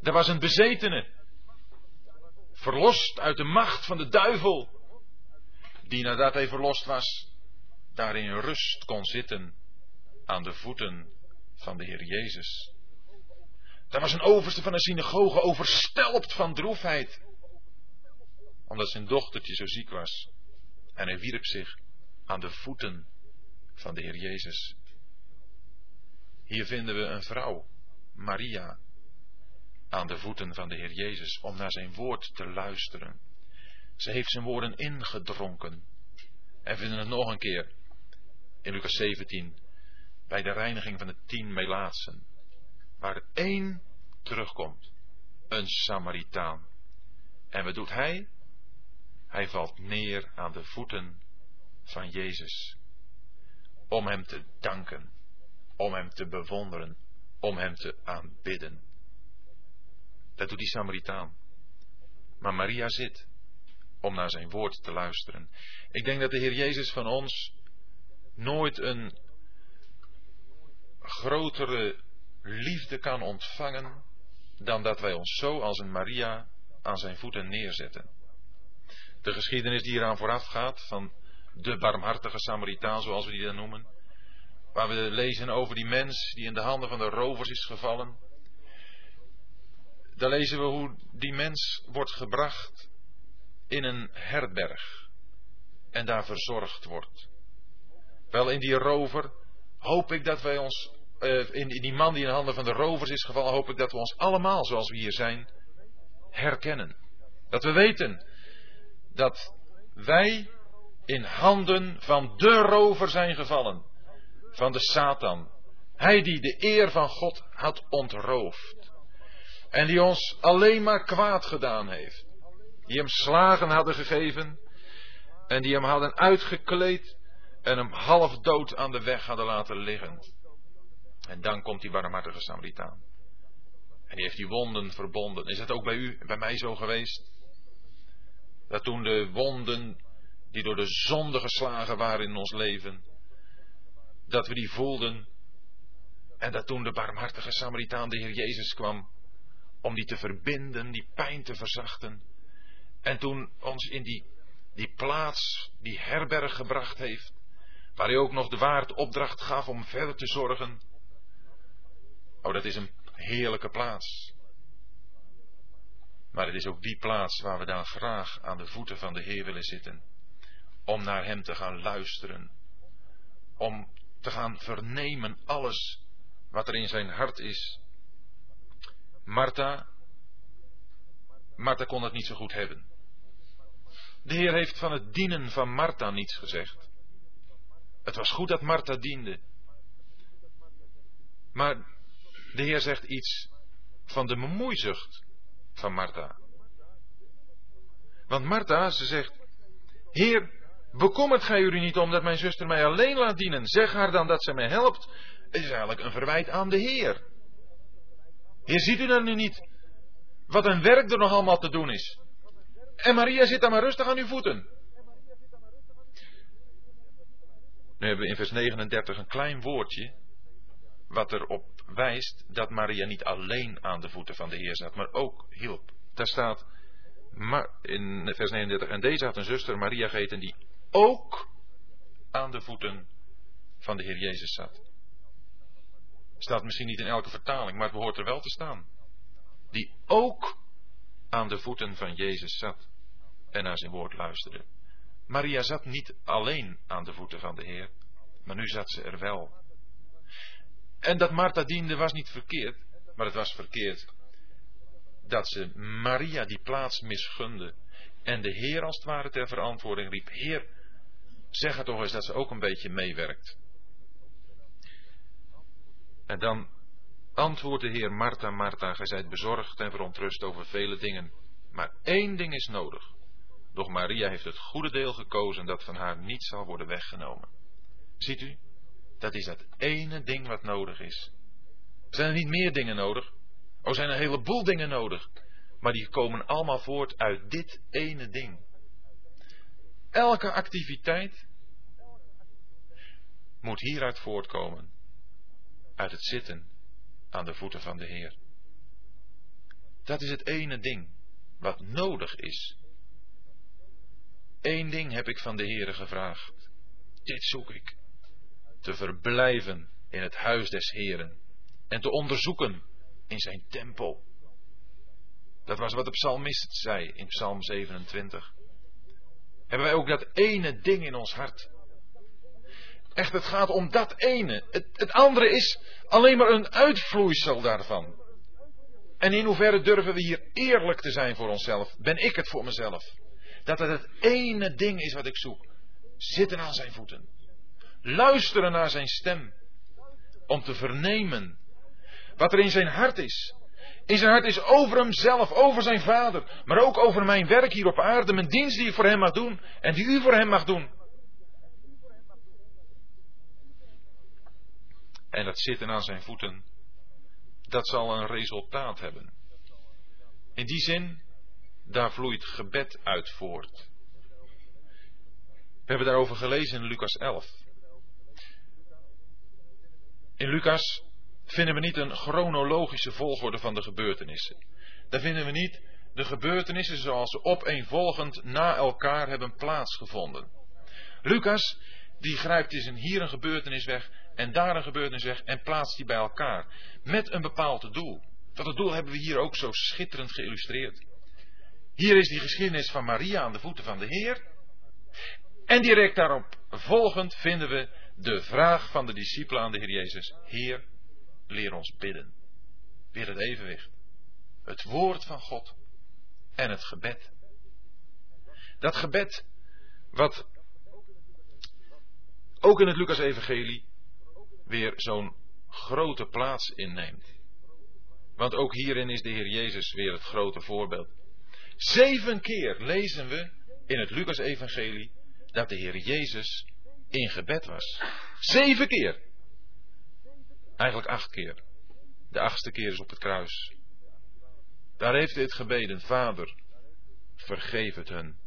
Er was een bezetene, verlost uit de macht van de duivel, die nadat hij verlost was, daarin rust kon zitten aan de voeten van de Heer Jezus. Er was een overste van een synagoge overstelpt van droefheid, omdat zijn dochtertje zo ziek was. En hij wierp zich aan de voeten van de Heer Jezus. Hier vinden we een vrouw, Maria, aan de voeten van de Heer Jezus om naar zijn woord te luisteren. Ze heeft zijn woorden ingedronken. En vinden het nog een keer in Lucas 17 bij de reiniging van de tien Melaatsen, waar één terugkomt, een Samaritaan. En wat doet hij? Hij valt neer aan de voeten van Jezus, om hem te danken, om hem te bewonderen, om hem te aanbidden. Dat doet die Samaritaan. Maar Maria zit om naar zijn woord te luisteren. Ik denk dat de Heer Jezus van ons nooit een grotere liefde kan ontvangen dan dat wij ons zo als een Maria aan zijn voeten neerzetten. De geschiedenis die eraan vooraf gaat van de barmhartige Samaritaan, zoals we die dan noemen, waar we lezen over die mens die in de handen van de rovers is gevallen. Daar lezen we hoe die mens wordt gebracht in een herberg en daar verzorgd wordt. Wel in die rover hoop ik dat wij ons, in, in die man die in de handen van de rovers is gevallen, hoop ik dat we ons allemaal zoals we hier zijn herkennen. Dat we weten dat wij in handen van de rover zijn gevallen, van de Satan. Hij die de eer van God had ontroofd. En die ons alleen maar kwaad gedaan heeft. Die hem slagen hadden gegeven. En die hem hadden uitgekleed. En hem half dood aan de weg hadden laten liggen. En dan komt die barmhartige Samaritaan. En die heeft die wonden verbonden. Is dat ook bij u, bij mij zo geweest? Dat toen de wonden die door de zonde geslagen waren in ons leven, dat we die voelden. En dat toen de barmhartige Samaritaan, de Heer Jezus, kwam om die te verbinden, die pijn te verzachten. En toen ons in die, die plaats, die herberg gebracht heeft, waar hij ook nog de waard opdracht gaf om verder te zorgen. Oh, dat is een heerlijke plaats. Maar het is ook die plaats waar we dan graag aan de voeten van de Heer willen zitten. Om naar Hem te gaan luisteren. Om te gaan vernemen alles wat er in zijn hart is. Martha, Martha kon het niet zo goed hebben. De Heer heeft van het dienen van Martha niets gezegd. Het was goed dat Martha diende. Maar de Heer zegt iets van de bemoeizucht van Martha. Want Martha, ze zegt, Heer, bekommert gij u niet om dat mijn zuster mij alleen laat dienen? Zeg haar dan dat zij mij helpt. Het is eigenlijk een verwijt aan de Heer. Heer, ziet u dan nu niet wat een werk er nog allemaal te doen is? En Maria zit dan maar rustig aan uw voeten. Nu hebben we in vers 39 een klein woordje, wat erop wijst dat Maria niet alleen aan de voeten van de Heer zat, maar ook hielp. Daar staat in vers 39, en deze had een zuster, Maria geheten, die ook aan de voeten van de Heer Jezus zat. Staat misschien niet in elke vertaling, maar het behoort er wel te staan. Die ook aan de voeten van Jezus zat en naar zijn woord luisterde. Maria zat niet alleen aan de voeten van de Heer, maar nu zat ze er wel. En dat Martha diende was niet verkeerd, maar het was verkeerd dat ze Maria die plaats misgunde en de Heer als het ware ter verantwoording riep. Heer, zeg het toch eens dat ze ook een beetje meewerkt. En dan Antwoord de Heer, Martha, Martha, gij zijt bezorgd en verontrust over vele dingen. Maar één ding is nodig. Doch Maria heeft het goede deel gekozen dat van haar niet zal worden weggenomen. Ziet u? Dat is dat ene ding wat nodig is. Zijn er niet meer dingen nodig? Oh, zijn er een heleboel dingen nodig. Maar die komen allemaal voort uit dit ene ding. Elke activiteit moet hieruit voortkomen. Uit het zitten aan de voeten van de Heer. Dat is het ene ding wat nodig is. Eén ding heb ik van de Heere gevraagd. Dit zoek ik. Te verblijven in het huis des Heeren. En te onderzoeken in zijn tempel. Dat was wat de psalmist zei in Psalm 27. Hebben wij ook dat ene ding in ons hart? Echt, het gaat om dat ene. Het, het andere is alleen maar een uitvloeisel daarvan. En in hoeverre durven we hier eerlijk te zijn voor onszelf? Ben ik het voor mezelf? Dat het het ene ding is wat ik zoek. Zitten aan zijn voeten. Luisteren naar zijn stem. Om te vernemen wat er in zijn hart is. In zijn hart is over hemzelf, over zijn vader, maar ook over mijn werk hier op aarde, mijn dienst die ik voor hem mag doen en die u voor hem mag doen. En dat zitten aan zijn voeten, dat zal een resultaat hebben. In die zin, daar vloeit gebed uit voort. We hebben daarover gelezen in Lucas 11. In Lucas vinden we niet een chronologische volgorde van de gebeurtenissen. Daar vinden we niet de gebeurtenissen zoals ze opeenvolgend na elkaar hebben plaatsgevonden. Lucas, die grijpt dus een hier een gebeurtenis weg en daar een gebeurtenis weg en plaatst die bij elkaar. Met een bepaald doel. Dat doel hebben we hier ook zo schitterend geïllustreerd. Hier is die geschiedenis van Maria aan de voeten van de Heer. En direct daarop volgend vinden we de vraag van de discipelen aan de Heer Jezus. Heer, leer ons bidden. Weer het evenwicht. Het woord van God en het gebed. Dat gebed wat ook in het Lucas-evangelie weer zo'n grote plaats inneemt. Want ook hierin is de Heer Jezus weer het grote voorbeeld. Zeven keer lezen we in het Lucas-evangelie dat de Heer Jezus in gebed was. Zeven keer. Eigenlijk acht keer. De achtste keer is op het kruis. Daar heeft hij het gebeden, Vader, vergeef het hun,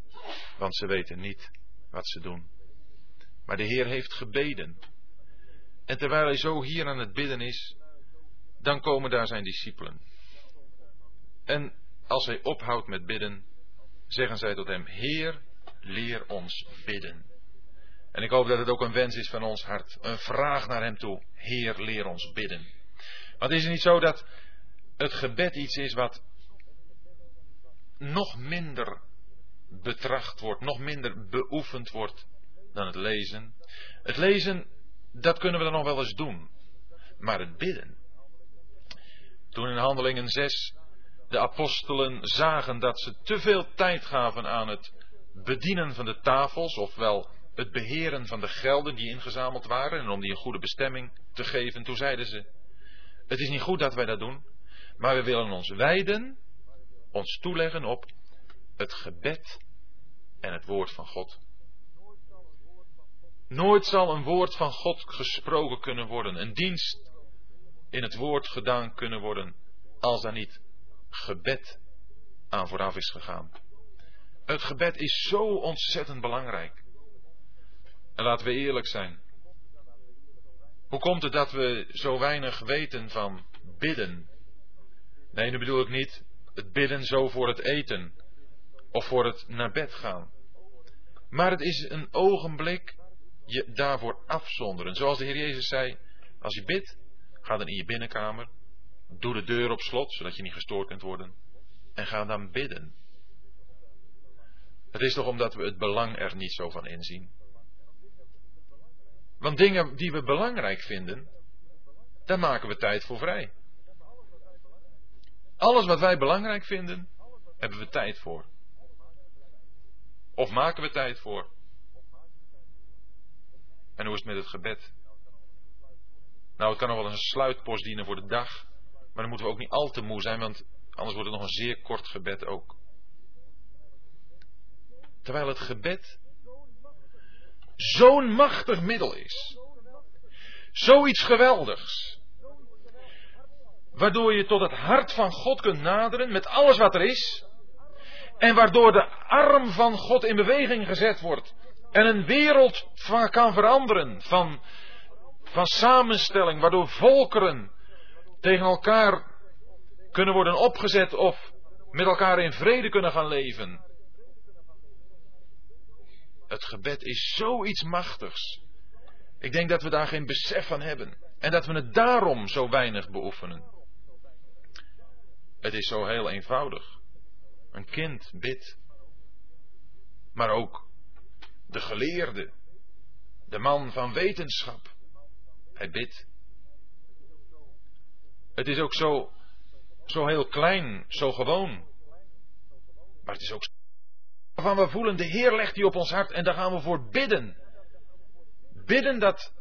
want ze weten niet wat ze doen. Maar de Heer heeft gebeden. En terwijl hij zo hier aan het bidden is, dan komen daar zijn discipelen. En als hij ophoudt met bidden, zeggen zij tot hem, Heer, leer ons bidden. En ik hoop dat het ook een wens is van ons hart. Een vraag naar Hem toe. Heer, leer ons bidden. Want is het niet zo dat het gebed iets is wat nog minder betracht wordt, nog minder beoefend wordt dan het lezen? Het lezen, dat kunnen we dan nog wel eens doen. Maar het bidden. Toen in Handelingen 6 de apostelen zagen dat ze te veel tijd gaven aan het bedienen van de tafels, ofwel het beheren van de gelden die ingezameld waren en om die een goede bestemming te geven. Toen zeiden ze, het is niet goed dat wij dat doen, maar we willen ons wijden, ons toeleggen op het gebed en het woord van God. Nooit zal een woord van God gesproken kunnen worden, een dienst in het woord gedaan kunnen worden, als daar niet gebed aan vooraf is gegaan. Het gebed is zo ontzettend belangrijk. En laten we eerlijk zijn. Hoe komt het dat we zo weinig weten van bidden? Nee, nu bedoel ik niet het bidden zo voor het eten of voor het naar bed gaan. Maar het is een ogenblik je daarvoor afzonderen. Zoals de Heer Jezus zei, als je bidt, ga dan in je binnenkamer, doe de deur op slot, zodat je niet gestoord kunt worden, en ga dan bidden. Het is toch omdat we het belang er niet zo van inzien. Want dingen die we belangrijk vinden, daar maken we tijd voor vrij. Alles wat wij belangrijk vinden, hebben we tijd voor. Of maken we tijd voor. En hoe is het met het gebed? Nou, het kan nog wel eens een sluitpost dienen voor de dag. Maar dan moeten we ook niet al te moe zijn, want anders wordt het nog een zeer kort gebed ook. Terwijl het gebed zo'n machtig middel is. Zoiets geweldigs. Waardoor je tot het hart van God kunt naderen met alles wat er is. En waardoor de arm van God in beweging gezet wordt. En een wereld kan veranderen van, van samenstelling. Waardoor volkeren tegen elkaar kunnen worden opgezet of met elkaar in vrede kunnen gaan leven. Het gebed is zoiets machtigs. Ik denk dat we daar geen besef van hebben. En dat we het daarom zo weinig beoefenen. Het is zo heel eenvoudig. Een kind bidt. Maar ook de geleerde, de man van wetenschap, hij bidt. Het is ook zo, zo heel klein, zo gewoon. Maar het is ook waarvan we voelen, de Heer legt die op ons hart en daar gaan we voor bidden. Bidden dat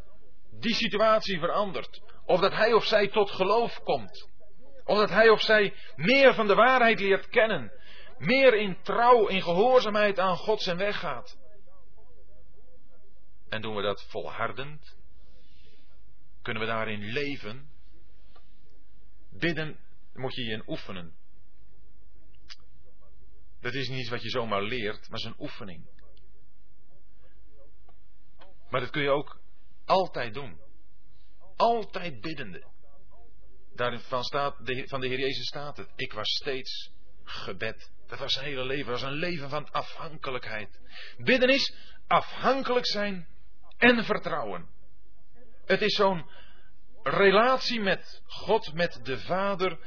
die situatie verandert. Of dat hij of zij tot geloof komt. Of dat hij of zij meer van de waarheid leert kennen. Meer in trouw, in gehoorzaamheid aan God zijn weg gaat. En doen we dat volhardend? Kunnen we daarin leven? Bidden moet je je oefenen. Dat is niet iets wat je zomaar leert, maar is een oefening. Maar dat kun je ook altijd doen. Altijd biddende. Daarvan staat, van de Heer Jezus staat het. Ik was steeds gebed. Dat was zijn hele leven. Dat was een leven van afhankelijkheid. Bidden is afhankelijk zijn en vertrouwen. Het is zo'n relatie met God, met de Vader,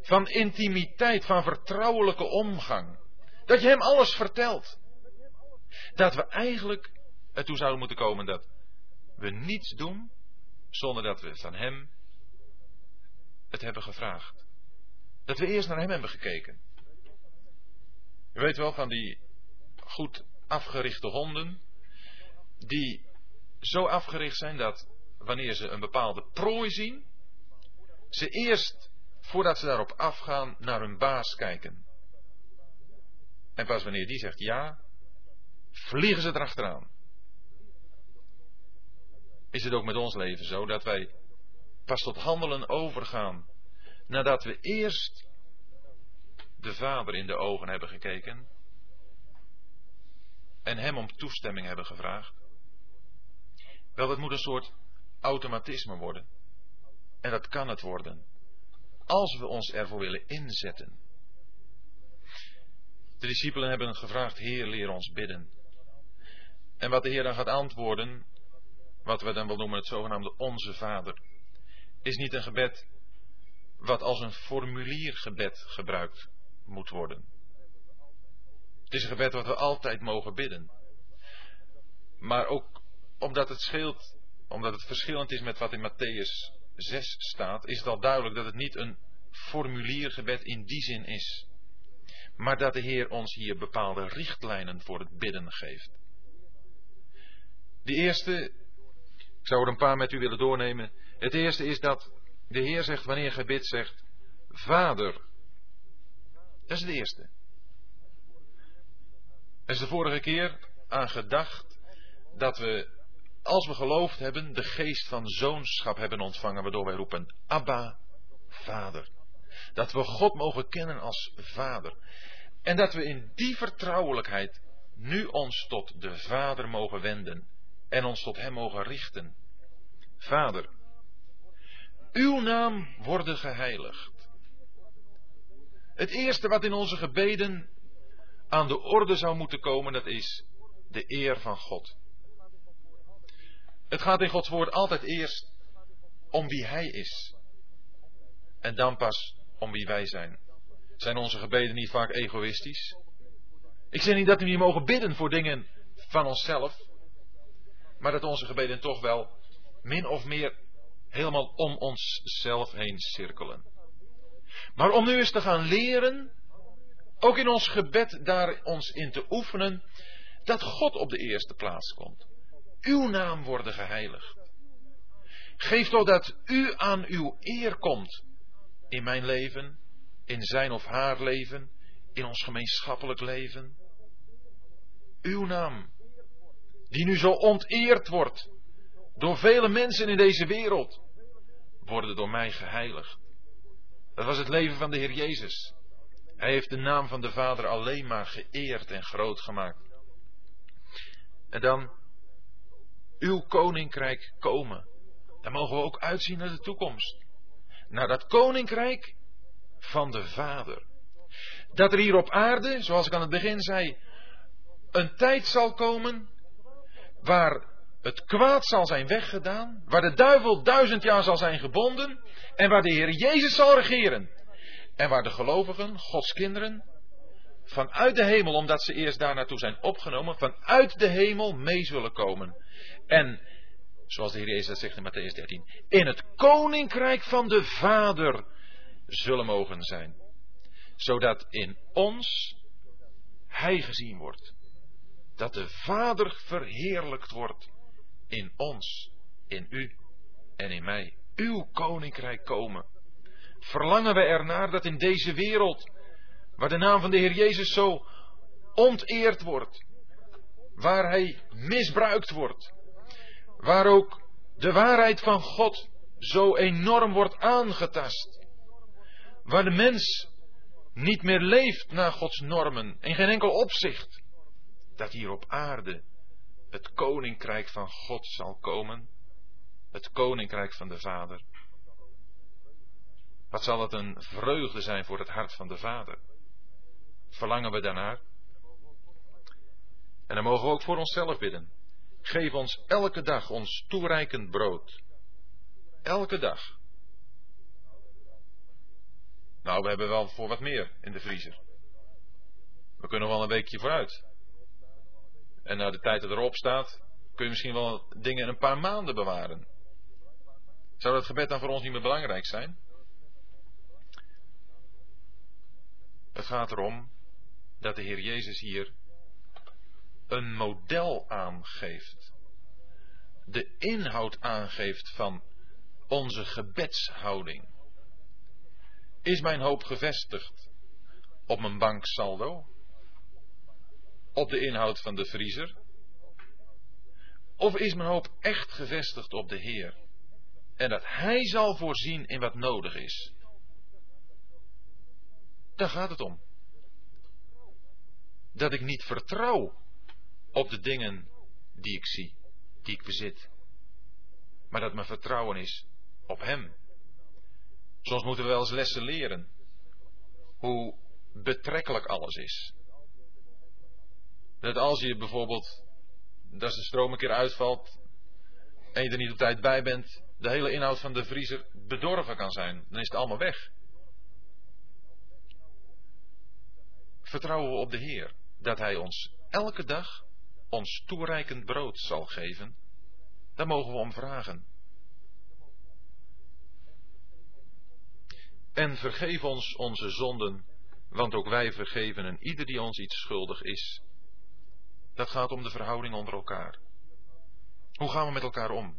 van intimiteit, van vertrouwelijke omgang. Dat je hem alles vertelt. Dat we eigenlijk ertoe zouden moeten komen dat we niets doen zonder dat we van hem het hebben gevraagd. Dat we eerst naar hem hebben gekeken. Je weet wel van die goed afgerichte honden, die zo afgericht zijn dat wanneer ze een bepaalde prooi zien, ze eerst, voordat ze daarop afgaan, naar hun baas kijken. En pas wanneer die zegt ja, vliegen ze erachteraan. Is het ook met ons leven zo dat wij pas tot handelen overgaan nadat we eerst de Vader in de ogen hebben gekeken en Hem om toestemming hebben gevraagd? Wel, dat moet een soort automatisme worden. En dat kan het worden. Als we ons ervoor willen inzetten. De discipelen hebben gevraagd, Heer, leer ons bidden. En wat de Heer dan gaat antwoorden, wat we dan wel noemen het zogenaamde Onze Vader, is niet een gebed wat als een formuliergebed gebruikt moet worden. Het is een gebed wat we altijd mogen bidden. Maar ook omdat het scheelt, omdat het verschillend is met wat in Matthäus 6 staat, is het al duidelijk dat het niet een formuliergebed in die zin is maar dat de Heer ons hier bepaalde richtlijnen voor het bidden geeft. De eerste, ik zou er een paar met u willen doornemen. Het eerste is dat de Heer zegt wanneer gij bidt, zegt Vader. Dat is het eerste. Er is de vorige keer aan gedacht dat we, als we geloofd hebben, de geest van zoonschap hebben ontvangen, waardoor wij roepen Abba, Vader. Dat we God mogen kennen als Vader. En dat we in die vertrouwelijkheid nu ons tot de Vader mogen wenden en ons tot Hem mogen richten. Vader, uw naam worden geheiligd. Het eerste wat in onze gebeden aan de orde zou moeten komen, dat is de eer van God. Het gaat in Gods woord altijd eerst om wie Hij is. En dan pas om wie wij zijn. Zijn onze gebeden niet vaak egoïstisch? Ik zeg niet dat we niet mogen bidden voor dingen van onszelf, maar dat onze gebeden toch wel min of meer helemaal om onszelf heen cirkelen. Maar om nu eens te gaan leren, ook in ons gebed daar ons in te oefenen, dat God op de eerste plaats komt. Uw naam worden geheiligd. Geef toch dat u aan uw eer komt in mijn leven, in zijn of haar leven, in ons gemeenschappelijk leven. Uw naam, die nu zo onteerd wordt door vele mensen in deze wereld, worden door mij geheiligd. Dat was het leven van de Heer Jezus. Hij heeft de naam van de Vader alleen maar geëerd en groot gemaakt. En dan, uw koninkrijk komen. Dan mogen we ook uitzien naar de toekomst. Naar dat koninkrijk van de Vader. Dat er hier op aarde, zoals ik aan het begin zei, een tijd zal komen waar het kwaad zal zijn weggedaan, waar de duivel duizend jaar zal zijn gebonden en waar de Heer Jezus zal regeren. En waar de gelovigen, Gods kinderen, vanuit de hemel, omdat ze eerst daar naartoe zijn opgenomen, vanuit de hemel mee zullen komen. En, zoals de Heer Jezus dat zegt in Matthäus 13, in het koninkrijk van de Vader zullen mogen zijn. Zodat in ons Hij gezien wordt. Dat de Vader verheerlijkt wordt in ons, in u en in mij. Uw koninkrijk komen. Verlangen we ernaar dat in deze wereld, waar de naam van de Heer Jezus zo onteerd wordt, waar Hij misbruikt wordt, waar ook de waarheid van God zo enorm wordt aangetast, waar de mens niet meer leeft naar Gods normen, in geen enkel opzicht, dat hier op aarde het koninkrijk van God zal komen, het koninkrijk van de Vader. Wat zal het een vreugde zijn voor het hart van de Vader? Verlangen we daarnaar? En dan mogen we ook voor onszelf bidden. Geef ons elke dag ons toereikend brood. Elke dag. Nou, we hebben wel voor wat meer in de vriezer. We kunnen wel een weekje vooruit. En na de tijd dat erop staat, kun je misschien wel dingen een paar maanden bewaren. Zou dat gebed dan voor ons niet meer belangrijk zijn? Het gaat erom dat de Heer Jezus hier een model aangeeft. De inhoud aangeeft van onze gebedshouding. Is mijn hoop gevestigd op mijn banksaldo? Op de inhoud van de vriezer? Of is mijn hoop echt gevestigd op de Heer? En dat Hij zal voorzien in wat nodig is. Daar gaat het om. Dat ik niet vertrouw op de dingen die ik zie, die ik bezit. Maar dat mijn vertrouwen is op Hem. Soms moeten we wel eens lessen leren. Hoe betrekkelijk alles is. Dat als je bijvoorbeeld, dat de stroom een keer uitvalt en je er niet op tijd bij bent, de hele inhoud van de vriezer bedorven kan zijn. Dan is het allemaal weg. Vertrouwen we op de Heer dat Hij ons elke dag ons toereikend brood zal geven? Daar mogen we om vragen. En vergeef ons onze zonden, want ook wij vergeven en ieder die ons iets schuldig is. Dat gaat om de verhouding onder elkaar. Hoe gaan we met elkaar om?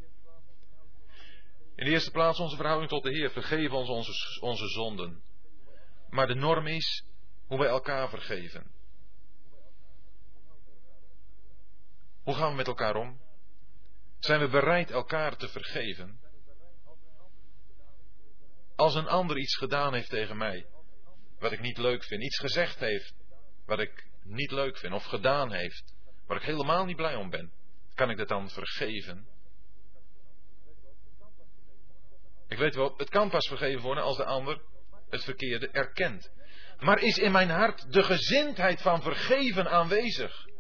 In de eerste plaats onze verhouding tot de Heer. Vergeef ons onze, onze zonden. Maar de norm is hoe wij elkaar vergeven. Hoe gaan we met elkaar om? Zijn we bereid elkaar te vergeven? Als een ander iets gedaan heeft tegen mij, wat ik niet leuk vind, iets gezegd heeft wat ik niet leuk vind, of gedaan heeft, waar ik helemaal niet blij om ben, kan ik dat dan vergeven? Ik weet wel, het kan pas vergeven worden als de ander het verkeerde erkent. Maar is in mijn hart de gezindheid van vergeven aanwezig?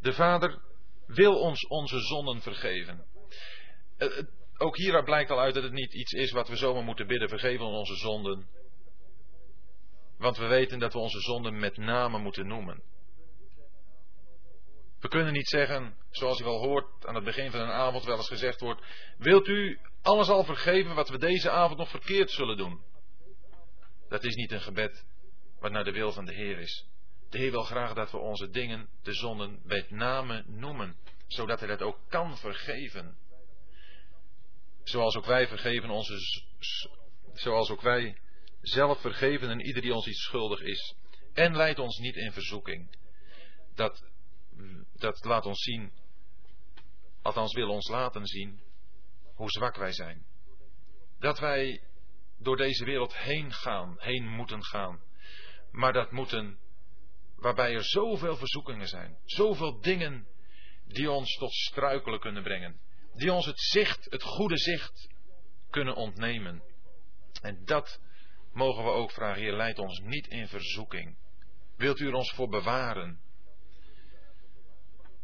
De Vader wil ons onze zonden vergeven. Eh, ook hieruit blijkt al uit dat het niet iets is wat we zomaar moeten bidden. Vergeven onze zonden. Want we weten dat we onze zonden met name moeten noemen. We kunnen niet zeggen, zoals u wel hoort aan het begin van een avond wel eens gezegd wordt: Wilt u alles al vergeven wat we deze avond nog verkeerd zullen doen? Dat is niet een gebed wat naar de wil van de Heer is. De Heer wil graag dat we onze dingen, de zonden, bij name noemen, zodat Hij dat ook kan vergeven. Zoals ook wij vergeven onze, zoals ook wij zelf vergeven en ieder die ons iets schuldig is. En leid ons niet in verzoeking. Dat, dat laat ons zien, althans wil ons laten zien, hoe zwak wij zijn. Dat wij door deze wereld heen gaan, heen moeten gaan. Maar dat moeten, waarbij er zoveel verzoekingen zijn, zoveel dingen die ons tot struikelen kunnen brengen, die ons het zicht, het goede zicht kunnen ontnemen. En dat mogen we ook vragen, Heer, leid ons niet in verzoeking. Wilt u er ons voor bewaren?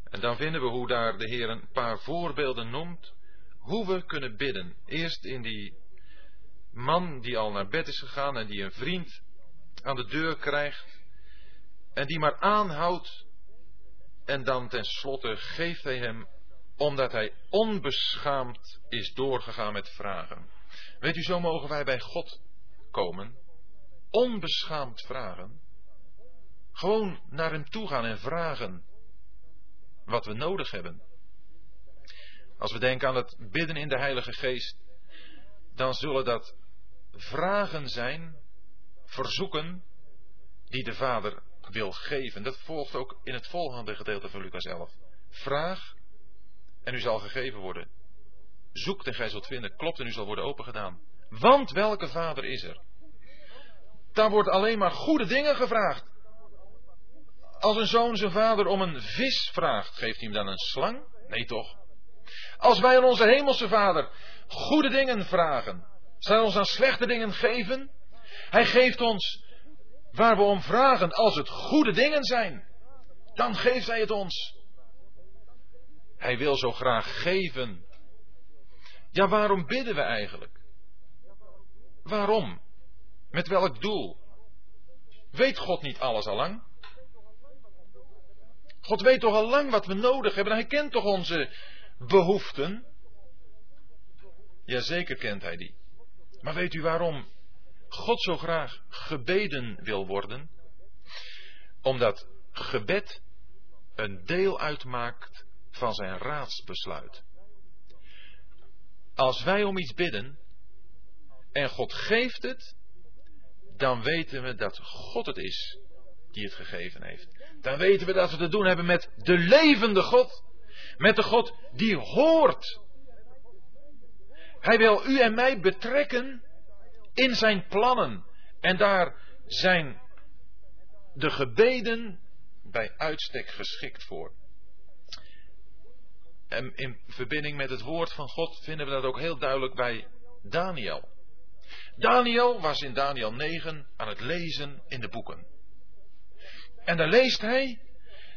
En dan vinden we hoe daar de Heer een paar voorbeelden noemt, hoe we kunnen bidden. Eerst in die man die al naar bed is gegaan en die een vriend aan de deur krijgt en die maar aanhoudt en dan tenslotte geeft hij hem omdat hij onbeschaamd is doorgegaan met vragen. Weet u, zo mogen wij bij God komen, onbeschaamd vragen, gewoon naar hem toe gaan en vragen wat we nodig hebben. Als we denken aan het bidden in de Heilige Geest, dan zullen dat vragen zijn, verzoeken, die de Vader wil geven. Dat volgt ook in het volgende gedeelte van Lucas 11. Vraag en u zal gegeven worden. Zoek en gij zult vinden, klopt en u zal worden opengedaan. Want welke vader is er? Daar wordt alleen maar goede dingen gevraagd. Als een zoon zijn vader om een vis vraagt, geeft hij hem dan een slang? Nee toch? Als wij aan onze hemelse vader goede dingen vragen, zal hij ons dan slechte dingen geven? Hij geeft ons waar we om vragen, als het goede dingen zijn, dan geeft hij het ons. Hij wil zo graag geven. Ja, waarom bidden we eigenlijk? Waarom? Met welk doel? Weet God niet alles al lang? God weet toch al lang wat we nodig hebben. Hij kent toch onze behoeften? Jazeker kent hij die. Maar weet u waarom God zo graag gebeden wil worden? Omdat gebed een deel uitmaakt van zijn raadsbesluit. Als wij om iets bidden en God geeft het, dan weten we dat God het is die het gegeven heeft. Dan weten we dat we te doen hebben met de levende God. Met de God die hoort. Hij wil u en mij betrekken in zijn plannen. En daar zijn de gebeden bij uitstek geschikt voor. En in verbinding met het woord van God vinden we dat ook heel duidelijk bij Daniel. Daniel was in Daniel 9 aan het lezen in de boeken. En dan leest hij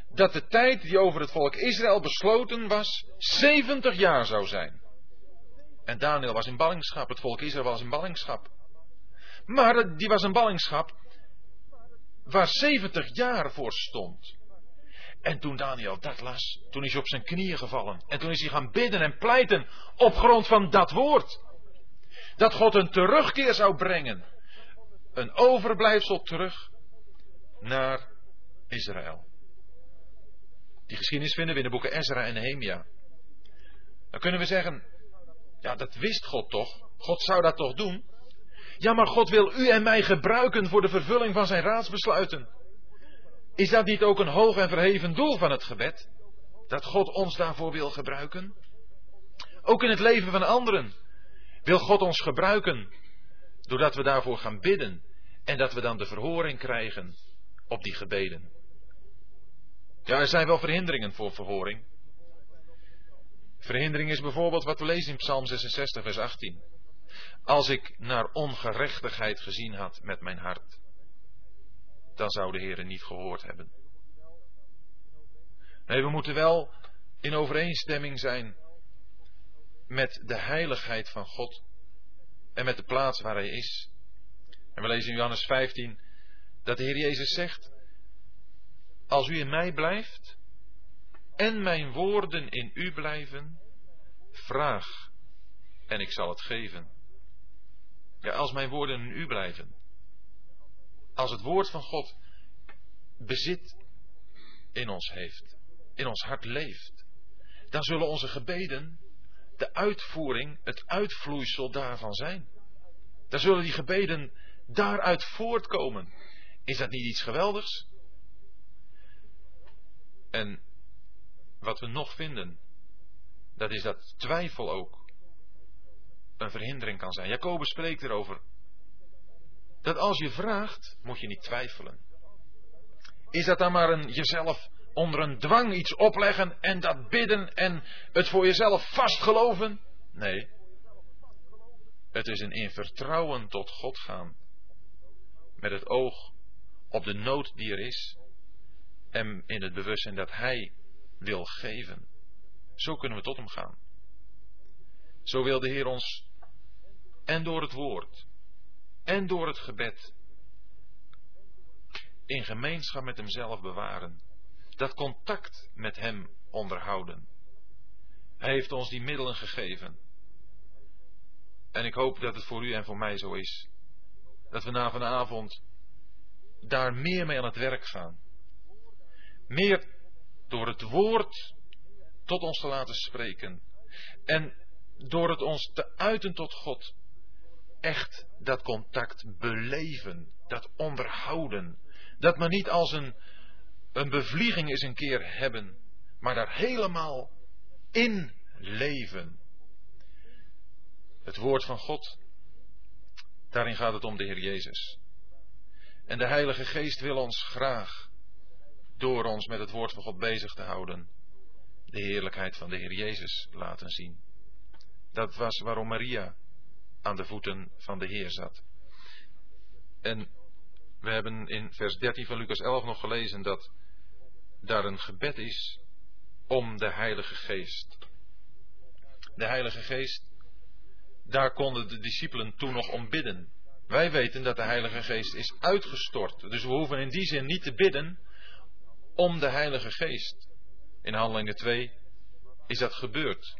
dat de tijd die over het volk Israël besloten was, 70 jaar zou zijn. En Daniel was in ballingschap, het volk Israël was in ballingschap. Maar die was een ballingschap waar 70 jaar voor stond. En toen Daniel dat las, toen is hij op zijn knieën gevallen. En toen is hij gaan bidden en pleiten op grond van dat woord. Dat God een terugkeer zou brengen. Een overblijfsel terug naar Israël. Die geschiedenis vinden we in de boeken Ezra en Nehemia. Dan kunnen we zeggen, ja dat wist God toch. God zou dat toch doen. Ja, maar God wil u en mij gebruiken voor de vervulling van zijn raadsbesluiten. Is dat niet ook een hoog en verheven doel van het gebed? Dat God ons daarvoor wil gebruiken? Ook in het leven van anderen wil God ons gebruiken, doordat we daarvoor gaan bidden en dat we dan de verhoring krijgen op die gebeden. Ja, er zijn wel verhinderingen voor verhoring. Verhindering is bijvoorbeeld wat we lezen in Psalm 66, vers 18. Als ik naar ongerechtigheid gezien had met mijn hart, dan zou de Heer niet gehoord hebben. Nee, we moeten wel in overeenstemming zijn met de heiligheid van God en met de plaats waar Hij is. En we lezen in Johannes 15 dat de Heer Jezus zegt, als u in mij blijft en mijn woorden in u blijven, vraag en ik zal het geven. Ja, als mijn woorden in u blijven. Als het woord van God bezit in ons heeft, in ons hart leeft, dan zullen onze gebeden de uitvoering, het uitvloeisel daarvan zijn. Dan zullen die gebeden daaruit voortkomen. Is dat niet iets geweldigs? En wat we nog vinden, dat is dat twijfel ook een verhindering kan zijn. Jacobus spreekt erover. Dat als je vraagt, moet je niet twijfelen. Is dat dan maar een jezelf onder een dwang iets opleggen en dat bidden en het voor jezelf vastgeloven? Nee. Het is een in vertrouwen tot God gaan. Met het oog op de nood die er is. En in het bewustzijn dat Hij wil geven. Zo kunnen we tot Hem gaan. Zo wil de Heer ons en door het woord en door het gebed in gemeenschap met Hemzelf bewaren. Dat contact met Hem onderhouden. Hij heeft ons die middelen gegeven. En ik hoop dat het voor u en voor mij zo is. Dat we na vanavond daar meer mee aan het werk gaan. Meer door het woord tot ons te laten spreken. En door het ons te uiten tot God. Echt dat contact beleven. Dat onderhouden. Dat maar niet als een, een bevlieging eens een keer hebben. Maar daar helemaal in leven. Het woord van God. Daarin gaat het om de Heer Jezus. En de Heilige Geest wil ons graag, door ons met het woord van God bezig te houden, de heerlijkheid van de Heer Jezus laten zien. Dat was waarom Maria aan de voeten van de Heer zat. En we hebben in vers 13 van Lucas 11 nog gelezen dat daar een gebed is om de Heilige Geest. De Heilige Geest, daar konden de discipelen toen nog om bidden. Wij weten dat de Heilige Geest is uitgestort. Dus we hoeven in die zin niet te bidden om de Heilige Geest. In Handelingen 2 is dat gebeurd.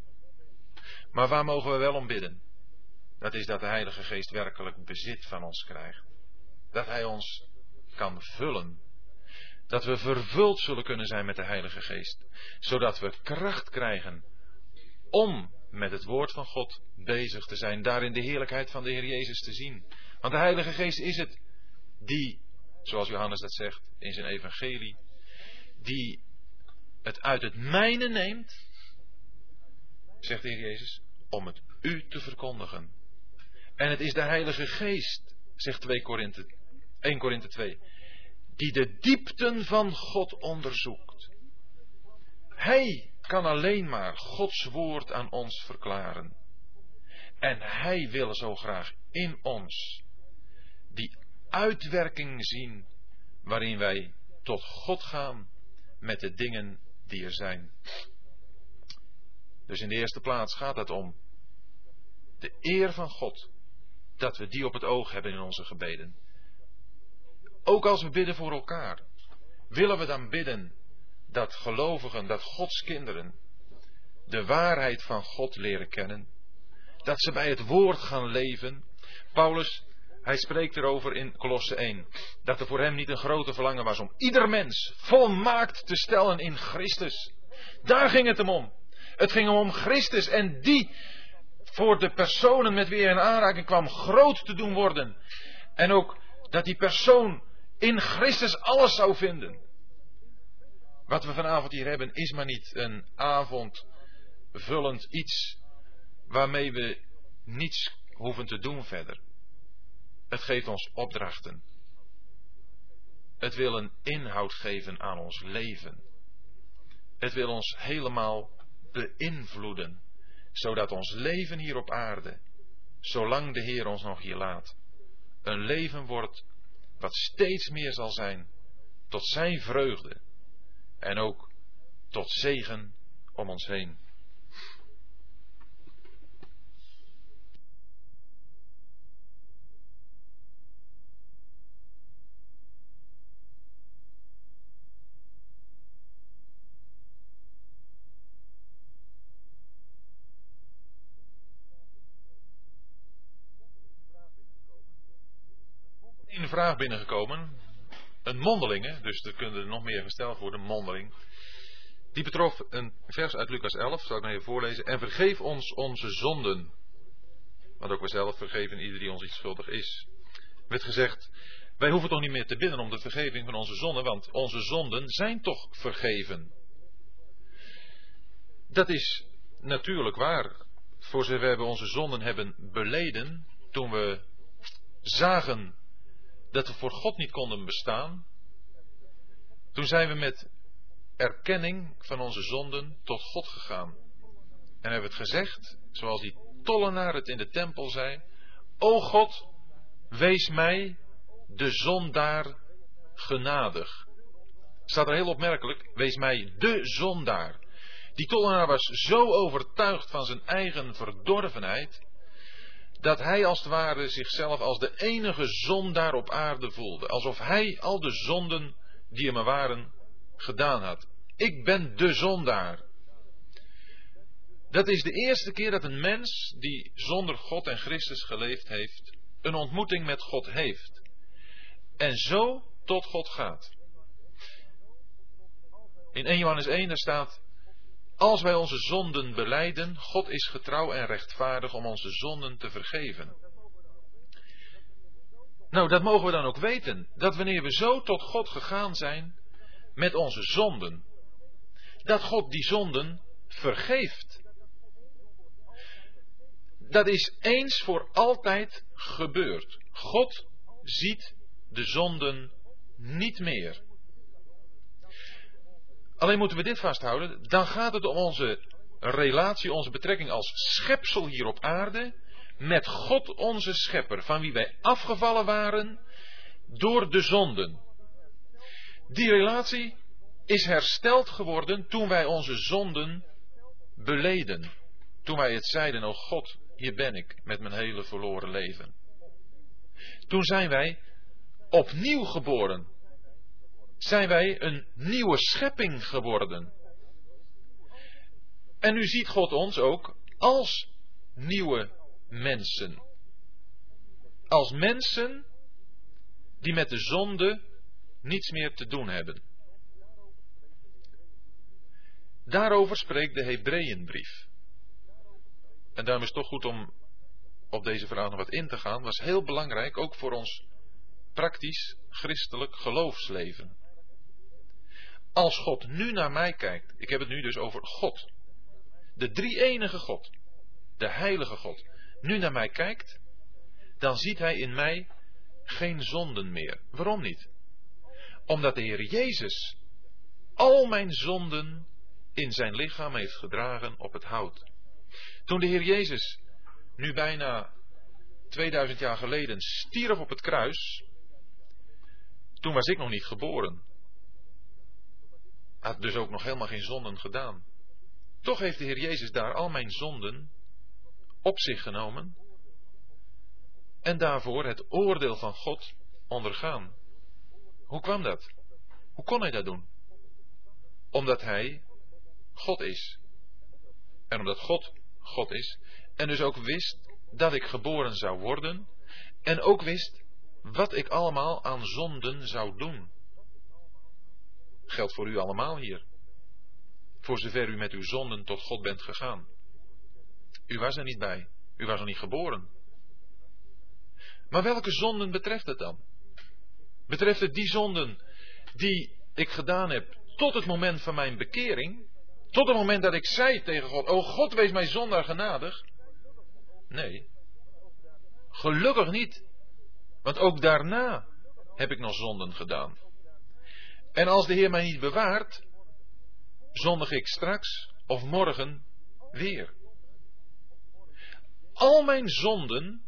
Maar waar mogen we wel om bidden? Dat is dat de Heilige Geest werkelijk bezit van ons krijgt. Dat Hij ons kan vullen. Dat we vervuld zullen kunnen zijn met de Heilige Geest. Zodat we kracht krijgen om met het woord van God bezig te zijn. Daarin de heerlijkheid van de Heer Jezus te zien. Want de Heilige Geest is het die, zoals Johannes dat zegt in zijn evangelie, die het uit het mijne neemt, zegt de Heer Jezus, om het u te verkondigen. En het is de Heilige Geest, zegt 2 Korinthe, 1 Korinthe 2, die de diepten van God onderzoekt. Hij kan alleen maar Gods woord aan ons verklaren. En Hij wil zo graag in ons die uitwerking zien waarin wij tot God gaan met de dingen die er zijn. Dus in de eerste plaats gaat het om de eer van God, dat we die op het oog hebben in onze gebeden. Ook als we bidden voor elkaar, willen we dan bidden dat gelovigen, dat Gods kinderen de waarheid van God leren kennen, dat ze bij het woord gaan leven. Paulus hij spreekt erover in Kolosse 1. Dat er voor hem niet een grote verlangen was om ieder mens volmaakt te stellen in Christus. Daar ging het hem om. Het ging hem om Christus en die voor de personen met wie hij in aanraking kwam groot te doen worden. En ook dat die persoon in Christus alles zou vinden. Wat we vanavond hier hebben is maar niet een avondvullend iets waarmee we niets hoeven te doen verder. Het geeft ons opdrachten. Het wil een inhoud geven aan ons leven. Het wil ons helemaal beïnvloeden, zodat ons leven hier op aarde, zolang de Heer ons nog hier laat, een leven wordt wat steeds meer zal zijn tot Zijn vreugde en ook tot zegen om ons heen. Vraag binnengekomen. Een mondelinge, dus er kunnen er nog meer gesteld worden, mondeling. Die betrof een vers uit Lucas 11, zal ik maar even voorlezen. En vergeef ons onze zonden. Want ook wij zelf vergeven ieder die ons iets schuldig is. Er werd gezegd, wij hoeven toch niet meer te bidden om de vergeving van onze zonden, want onze zonden zijn toch vergeven. Dat is natuurlijk waar. Voor zover we onze zonden hebben beleden, toen we zagen dat we voor God niet konden bestaan, toen zijn we met erkenning van onze zonden tot God gegaan. En hebben het gezegd, zoals die tollenaar het in de tempel zei: O God, wees mij, de zondaar, genadig. Staat er heel opmerkelijk: wees mij de zondaar. Die tollenaar was zo overtuigd van zijn eigen verdorvenheid, dat hij als het ware zichzelf als de enige zondaar op aarde voelde. Alsof hij al de zonden die hem waren gedaan had. Ik ben de zondaar. Dat is de eerste keer dat een mens die zonder God en Christus geleefd heeft, een ontmoeting met God heeft. En zo tot God gaat. In 1 Johannes 1 daar staat, als wij onze zonden beleiden, God is getrouw en rechtvaardig om onze zonden te vergeven. Nou, dat mogen we dan ook weten. Dat wanneer we zo tot God gegaan zijn met onze zonden, dat God die zonden vergeeft. Dat is eens voor altijd gebeurd. God ziet de zonden niet meer. Alleen moeten we dit vasthouden, dan gaat het om onze relatie, onze betrekking als schepsel hier op aarde met God onze schepper, van wie wij afgevallen waren door de zonden. Die relatie is hersteld geworden toen wij onze zonden beleden. Toen wij het zeiden, oh God, hier ben ik met mijn hele verloren leven. Toen zijn wij opnieuw geboren zijn wij een nieuwe schepping geworden. En nu ziet God ons ook als nieuwe mensen. Als mensen die met de zonde niets meer te doen hebben. Daarover spreekt de Hebreeënbrief. En daarom is het toch goed om op deze vraag nog wat in te gaan. Was heel belangrijk, ook voor ons praktisch christelijk geloofsleven. Als God nu naar mij kijkt, ik heb het nu dus over God, de drie enige God, de heilige God, nu naar mij kijkt, dan ziet hij in mij geen zonden meer. Waarom niet? Omdat de Heer Jezus al mijn zonden in zijn lichaam heeft gedragen op het hout. Toen de Heer Jezus, nu bijna 2000 jaar geleden, stierf op het kruis, toen was ik nog niet geboren had dus ook nog helemaal geen zonden gedaan. Toch heeft de Heer Jezus daar al mijn zonden op zich genomen en daarvoor het oordeel van God ondergaan. Hoe kwam dat? Hoe kon hij dat doen? Omdat hij God is. En omdat God God is. En dus ook wist dat ik geboren zou worden. En ook wist wat ik allemaal aan zonden zou doen. Geldt voor u allemaal hier. Voor zover u met uw zonden tot God bent gegaan. U was er niet bij. U was er niet geboren. Maar welke zonden betreft het dan? Betreft het die zonden die ik gedaan heb tot het moment van mijn bekering? Tot het moment dat ik zei tegen God: O God, wees mij zondaar genadig? Nee. Gelukkig niet. Want ook daarna heb ik nog zonden gedaan. En als de Heer mij niet bewaart, zondig ik straks of morgen weer. Al mijn zonden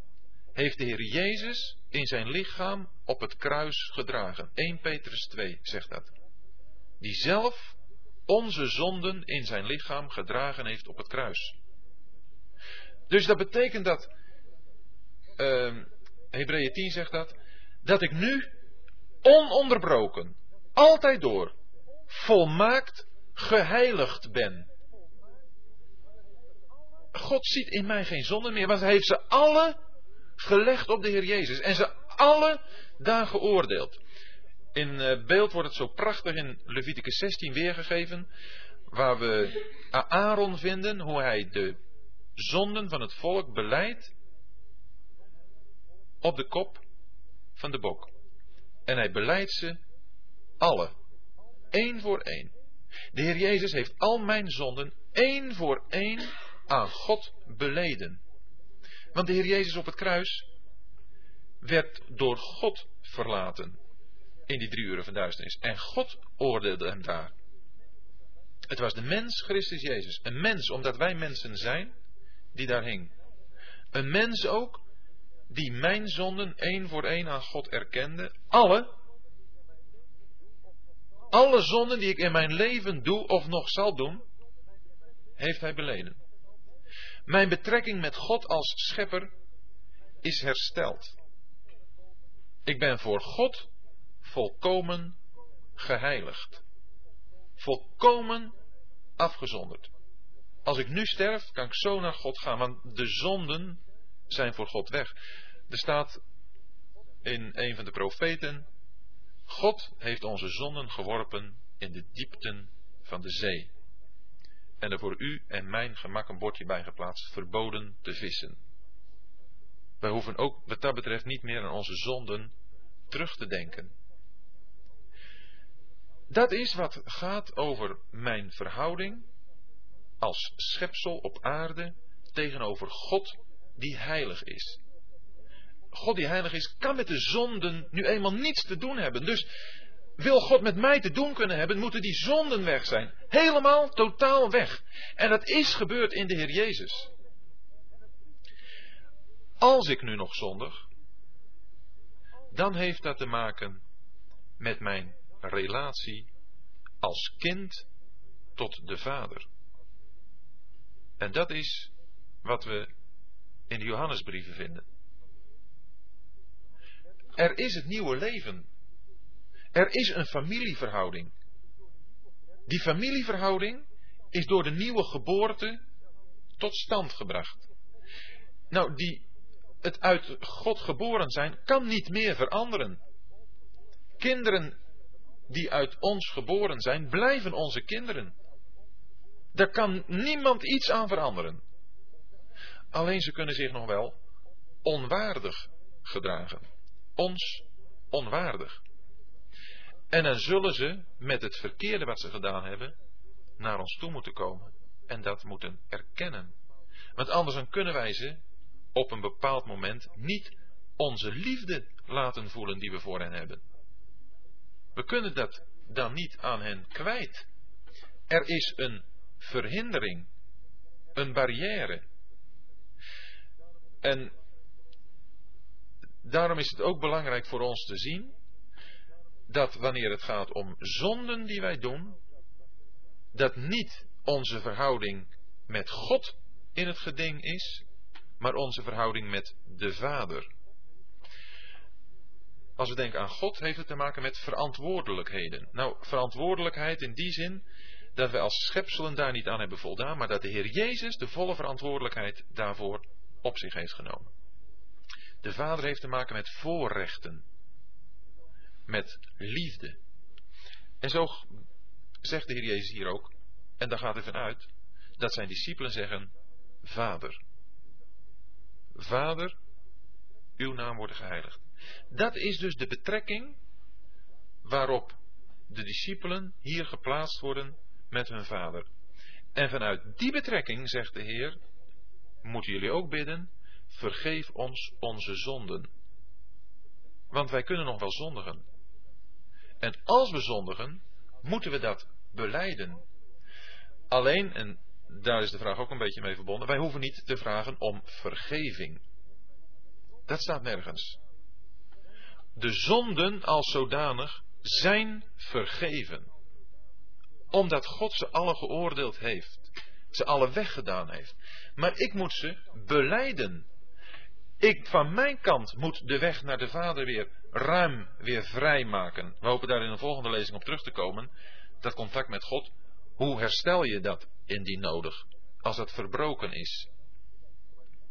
heeft de Heer Jezus in zijn lichaam op het kruis gedragen. 1 Petrus 2 zegt dat. Die zelf onze zonden in zijn lichaam gedragen heeft op het kruis. Dus dat betekent dat, uh, Hebreeën 10 zegt dat, dat ik nu ononderbroken altijd door volmaakt geheiligd ben. God ziet in mij geen zonde meer, want hij heeft ze alle gelegd op de Heer Jezus en ze alle daar geoordeeld. In eh, beeld wordt het zo prachtig in Leviticus 16 weergegeven, waar we Aaron vinden, hoe hij de zonden van het volk beleidt op de kop van de bok. En hij beleidt ze alle, één voor één. De Heer Jezus heeft al mijn zonden één voor één aan God beleden. Want de Heer Jezus op het kruis werd door God verlaten in die drie uren van duisternis. En God oordeelde hem daar. Het was de mens Christus Jezus. Een mens, omdat wij mensen zijn, die daar hing. Een mens ook, die mijn zonden één voor één aan God erkende. Alle. Alle zonden die ik in mijn leven doe of nog zal doen, heeft hij beleden. Mijn betrekking met God als schepper is hersteld. Ik ben voor God volkomen geheiligd. Volkomen afgezonderd. Als ik nu sterf, kan ik zo naar God gaan, want de zonden zijn voor God weg. Er staat in een van de profeten: God heeft onze zonden geworpen in de diepten van de zee. En er voor u en mijn gemak een bordje bij geplaatst: verboden te vissen. Wij hoeven ook wat dat betreft niet meer aan onze zonden terug te denken. Dat is wat gaat over mijn verhouding als schepsel op aarde tegenover God die heilig is. God die heilig is, kan met de zonden nu eenmaal niets te doen hebben. Dus wil God met mij te doen kunnen hebben, moeten die zonden weg zijn. Helemaal, totaal weg. En dat is gebeurd in de Heer Jezus. Als ik nu nog zondig, dan heeft dat te maken met mijn relatie als kind tot de Vader. En dat is wat we in de Johannesbrieven vinden. Er is het nieuwe leven. Er is een familieverhouding. Die familieverhouding is door de nieuwe geboorte tot stand gebracht. Nou, die het uit God geboren zijn, kan niet meer veranderen. Kinderen die uit ons geboren zijn, blijven onze kinderen. Daar kan niemand iets aan veranderen. Alleen ze kunnen zich nog wel onwaardig gedragen. Ons onwaardig. En dan zullen ze met het verkeerde wat ze gedaan hebben naar ons toe moeten komen en dat moeten erkennen. Want anders dan kunnen wij ze op een bepaald moment niet onze liefde laten voelen die we voor hen hebben. We kunnen dat dan niet aan hen kwijt. Er is een verhindering, een barrière. En daarom is het ook belangrijk voor ons te zien dat wanneer het gaat om zonden die wij doen, dat niet onze verhouding met God in het geding is, maar onze verhouding met de Vader. Als we denken aan God, heeft het te maken met verantwoordelijkheden. Nou, verantwoordelijkheid in die zin dat we als schepselen daar niet aan hebben voldaan, maar dat de Heer Jezus de volle verantwoordelijkheid daarvoor op zich heeft genomen. De Vader heeft te maken met voorrechten, met liefde. En zo zegt de Heer Jezus hier ook, en daar gaat hij vanuit, dat zijn discipelen zeggen, Vader. Vader, uw naam wordt geheiligd. Dat is dus de betrekking waarop de discipelen hier geplaatst worden met hun vader. En vanuit die betrekking, zegt de Heer, moeten jullie ook bidden, vergeef ons onze zonden. Want wij kunnen nog wel zondigen. En als we zondigen, moeten we dat beleiden. Alleen, en daar is de vraag ook een beetje mee verbonden, wij hoeven niet te vragen om vergeving. Dat staat nergens. De zonden als zodanig zijn vergeven. Omdat God ze alle geoordeeld heeft. Ze alle weggedaan heeft. Maar ik moet ze beleiden. Ik van mijn kant moet de weg naar de Vader weer ruim weer vrijmaken. We hopen daar in een volgende lezing op terug te komen. Dat contact met God. Hoe herstel je dat indien nodig? Als dat verbroken is.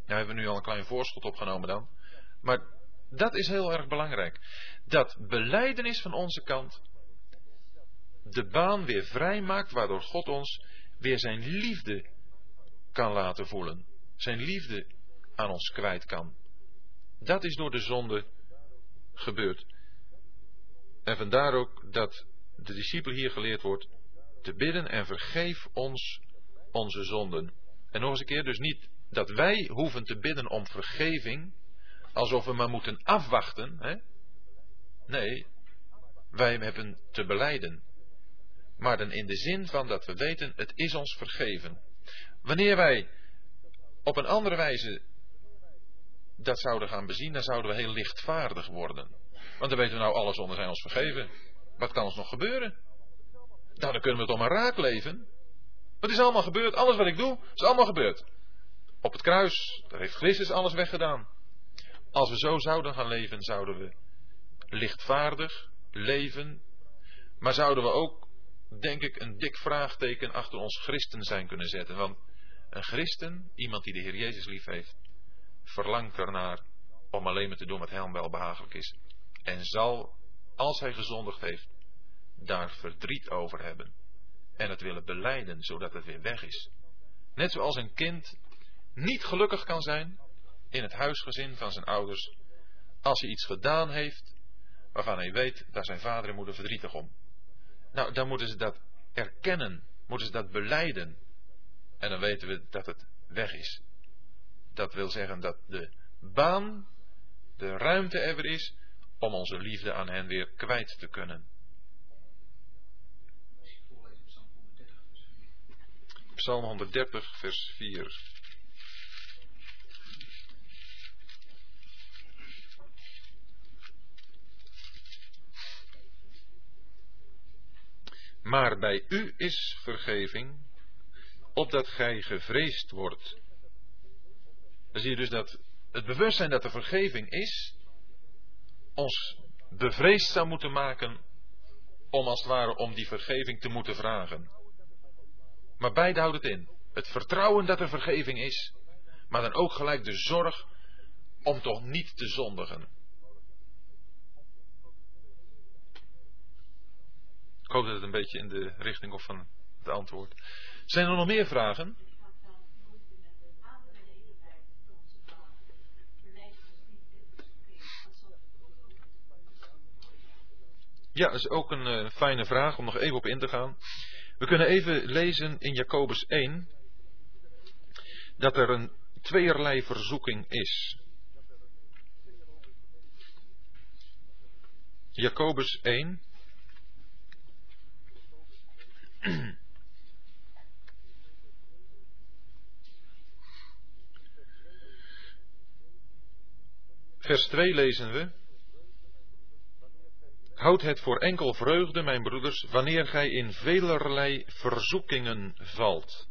Nou hebben we nu al een klein voorschot opgenomen dan. Maar dat is heel erg belangrijk. Dat beleidenis van onze kant, de baan weer vrij maakt, waardoor God ons weer zijn liefde kan laten voelen. Zijn liefde aan ons kwijt kan. Dat is door de zonde gebeurd. En vandaar ook dat de discipel hier geleerd wordt te bidden en vergeef ons onze zonden. En nog eens een keer, dus niet dat wij hoeven te bidden om vergeving, alsof we maar moeten afwachten. Hè? Nee, wij hebben te beleiden. Maar dan in de zin van dat we weten, het is ons vergeven. Wanneer wij op een andere wijze dat zouden gaan bezien, dan zouden we heel lichtvaardig worden. Want dan weten we nou, alles onder zijn ons vergeven. Wat kan ons nog gebeuren? Nou, dan kunnen we toch maar raak leven. Wat is allemaal gebeurd? Alles wat ik doe, is allemaal gebeurd. Op het kruis, daar heeft Christus alles weggedaan. Als we zo zouden gaan leven, zouden we lichtvaardig leven. Maar zouden we ook, denk ik, een dik vraagteken achter ons christen zijn kunnen zetten. Want een christen, iemand die de Heer Jezus lief heeft, verlangt ernaar om alleen maar te doen wat hem wel behagelijk is. En zal, als hij gezondigd heeft, daar verdriet over hebben. En het willen beleiden, zodat het weer weg is. Net zoals een kind niet gelukkig kan zijn in het huisgezin van zijn ouders, als hij iets gedaan heeft waarvan hij weet, daar zijn vader en moeder verdrietig om. Nou, dan moeten ze dat erkennen, moeten ze dat beleiden. En dan weten we dat het weg is. Dat wil zeggen dat de baan, de ruimte er is om onze liefde aan hen weer kwijt te kunnen. Psalm 130, vers 4. Maar bij u is vergeving, opdat gij gevreesd wordt. Dan zie je dus dat het bewustzijn dat er vergeving is, ons bevreesd zou moeten maken om als het ware om die vergeving te moeten vragen. Maar beide houdt het in. Het vertrouwen dat er vergeving is, maar dan ook gelijk de zorg om toch niet te zondigen. Ik hoop dat het een beetje in de richting of van het antwoord. Zijn er nog meer vragen? Ja, dat is ook een uh, fijne vraag om nog even op in te gaan. We kunnen even lezen in Jacobus 1 dat er een tweeërlei verzoeking is. Jacobus 1. (clears throat) Vers 2 lezen we. Houd het voor enkel vreugde, mijn broeders, wanneer gij in velerlei verzoekingen valt.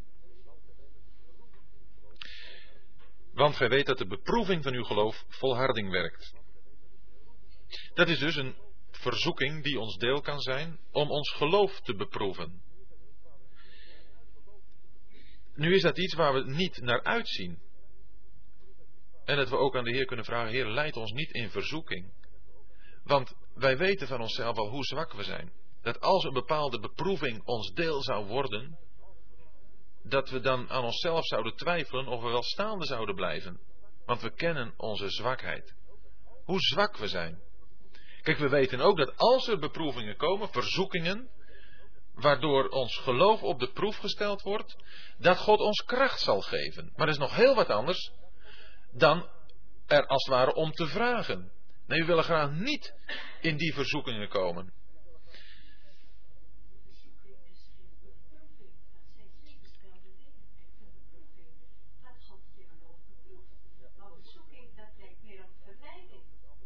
Want gij weet dat de beproeving van uw geloof volharding werkt. Dat is dus een verzoeking die ons deel kan zijn om ons geloof te beproeven. Nu is dat iets waar we niet naar uitzien. En dat we ook aan de Heer kunnen vragen: Heer, leid ons niet in verzoeking. Want wij weten van onszelf al hoe zwak we zijn. Dat als een bepaalde beproeving ons deel zou worden, dat we dan aan onszelf zouden twijfelen of we wel staande zouden blijven. Want we kennen onze zwakheid. Hoe zwak we zijn. Kijk, we weten ook dat als er beproevingen komen, verzoekingen, waardoor ons geloof op de proef gesteld wordt, dat God ons kracht zal geven. Maar dat is nog heel wat anders dan er als het ware om te vragen. Nee, we willen graag niet in die verzoekingen komen.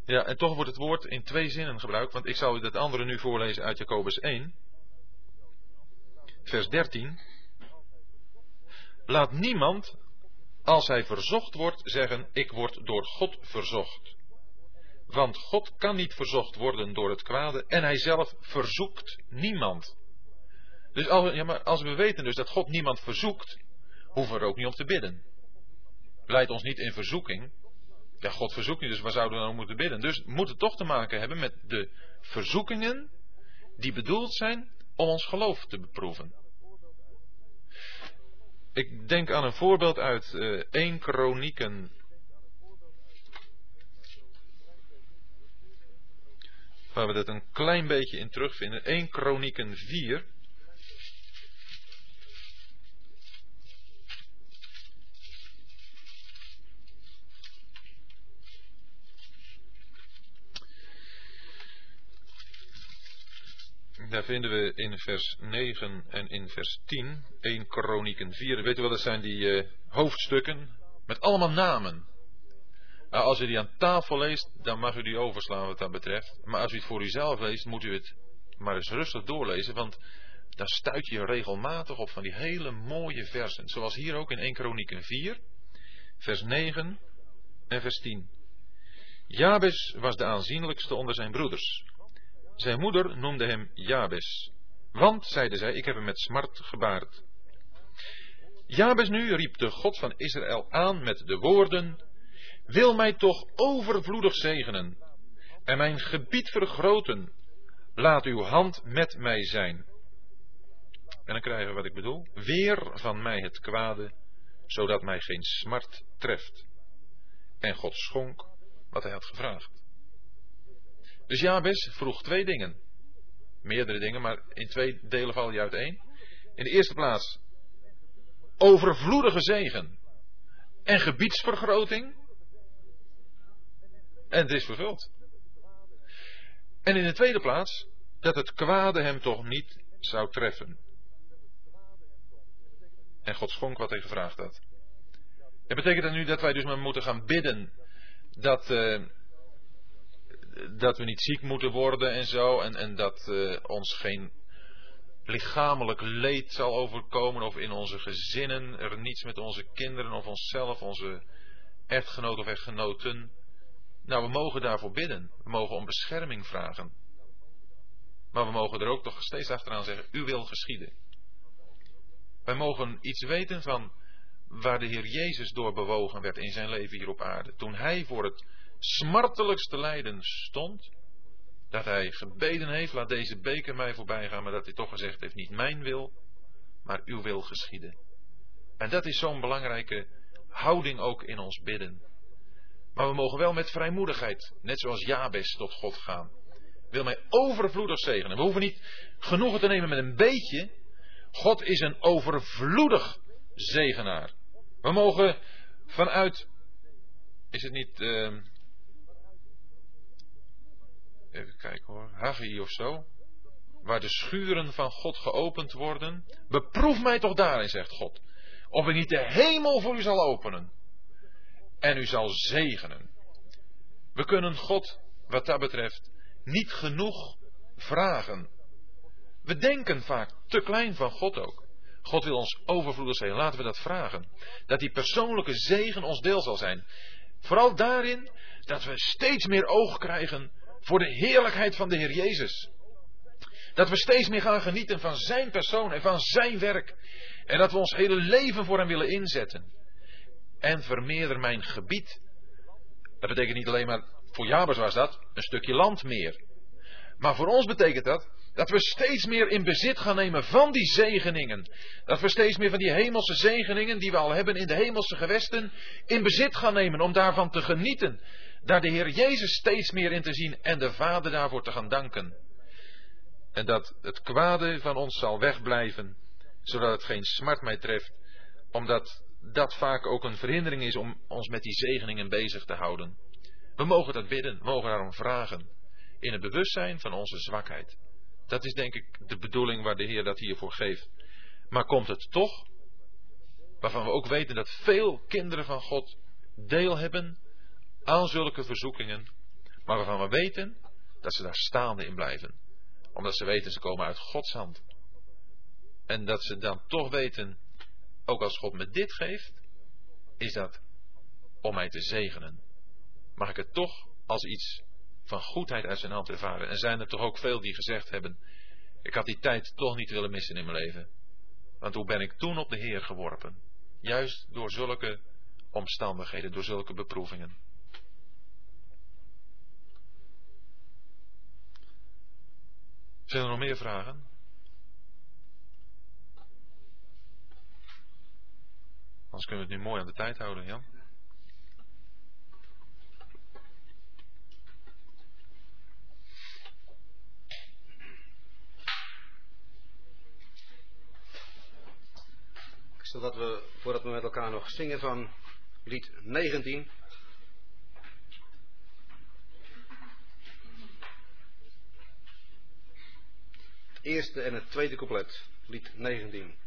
Ja, en toch wordt het woord in twee zinnen gebruikt, want ik zal u dat andere nu voorlezen uit Jacobus 1, vers 13. Laat niemand, als hij verzocht wordt, zeggen: Ik word door God verzocht. Want God kan niet verzocht worden door het kwade en hij zelf verzoekt niemand. Dus als, ja, maar als we weten dus dat God niemand verzoekt, hoeven we er ook niet om te bidden. Leidt ons niet in verzoeking. Ja, God verzoekt niet, dus waar zouden we dan moeten bidden? Dus moet het toch te maken hebben met de verzoekingen die bedoeld zijn om ons geloof te beproeven. Ik denk aan een voorbeeld uit uh, 1 Kronieken. Waar we dat een klein beetje in terugvinden. 1 Kronieken 4. Daar vinden we in vers 9 en in vers 10, 1 Kronieken 4. Weet u wat, dat zijn die uh, hoofdstukken met allemaal namen. Nou, als u die aan tafel leest, dan mag u die overslaan wat dat betreft. Maar als u het voor uzelf leest, moet u het maar eens rustig doorlezen, want daar stuit je regelmatig op van die hele mooie versen. Zoals hier ook in 1 Kronieken 4, vers 9 en vers 10. Jabes was de aanzienlijkste onder zijn broeders. Zijn moeder noemde hem Jabes. Want, zeide zij, ik heb hem met smart gebaard. Jabes nu riep de God van Israël aan met de woorden: Wil mij toch overvloedig zegenen en mijn gebied vergroten. Laat uw hand met mij zijn. En dan krijgen we wat ik bedoel. Weer van mij het kwade, zodat mij geen smart treft. En God schonk wat hij had gevraagd. Dus Jabes vroeg twee dingen. Meerdere dingen, maar in twee delen val je uiteen. In de eerste plaats overvloedige zegen en gebiedsvergroting. En het is vervuld. En in de tweede plaats dat het kwade hem toch niet zou treffen. En God schonk wat hij gevraagd had. Dat betekent dat nu dat wij dus maar moeten gaan bidden dat, uh, dat we niet ziek moeten worden en zo. En, en dat uh, ons geen lichamelijk leed zal overkomen. Of in onze gezinnen er niets met onze kinderen of onszelf, onze echtgenoot of echtgenoten. Nou, we mogen daarvoor bidden. We mogen om bescherming vragen. Maar we mogen er ook toch steeds achteraan zeggen: U wil geschieden. Wij mogen iets weten van waar de Heer Jezus door bewogen werd in zijn leven hier op aarde. Toen hij voor het smartelijkste lijden stond, dat hij gebeden heeft, laat deze beker mij voorbij gaan, maar dat hij toch gezegd heeft, niet mijn wil, maar uw wil geschieden. En dat is zo'n belangrijke houding ook in ons bidden. Maar we mogen wel met vrijmoedigheid, net zoals Jabes, tot God gaan. Wil mij overvloedig zegenen. We hoeven niet genoegen te nemen met een beetje. God is een overvloedig zegenaar. We mogen vanuit, is het niet, uh, even kijken hoor, Haggai of zo, waar de schuren van God geopend worden. Beproef mij toch daarin, zegt God, of ik niet de hemel voor u zal openen en u zal zegenen. We kunnen God, wat dat betreft, niet genoeg vragen. We denken vaak te klein van God ook. God wil ons overvloedig zijn. Laten we dat vragen. Dat die persoonlijke zegen ons deel zal zijn. Vooral daarin dat we steeds meer oog krijgen voor de heerlijkheid van de Heer Jezus. Dat we steeds meer gaan genieten van Zijn persoon en van Zijn werk. En dat we ons hele leven voor Hem willen inzetten. En vermeerder mijn gebied. Dat betekent niet alleen maar, voor Jabers was dat, een stukje land meer. Maar voor ons betekent dat dat we steeds meer in bezit gaan nemen van die zegeningen. Dat we steeds meer van die hemelse zegeningen die we al hebben in de hemelse gewesten in bezit gaan nemen om daarvan te genieten. Daar de Heer Jezus steeds meer in te zien en de Vader daarvoor te gaan danken. En dat het kwade van ons zal wegblijven, zodat het geen smart mij treft, omdat dat vaak ook een verhindering is om ons met die zegeningen bezig te houden. We mogen dat bidden, we mogen daarom vragen, in het bewustzijn van onze zwakheid. Dat is denk ik de bedoeling waar de Heer dat hiervoor geeft. Maar komt het toch, waarvan we ook weten dat veel kinderen van God deel hebben aan zulke verzoekingen, maar waarvan we weten dat ze daar staande in blijven. Omdat ze weten ze komen uit Gods hand. En dat ze dan toch weten, ook als God me dit geeft, is dat om mij te zegenen. Mag ik het toch als iets van goedheid uit zijn hand ervaren. En zijn er toch ook veel die gezegd hebben: Ik had die tijd toch niet willen missen in mijn leven. Want hoe ben ik toen op de Heer geworpen? Juist door zulke omstandigheden, door zulke beproevingen. Zijn er nog meer vragen? Anders kunnen we het nu mooi aan de tijd houden, Jan. Zodat we, voordat we met elkaar nog zingen van lied 19. Het eerste en het tweede couplet, lied 19.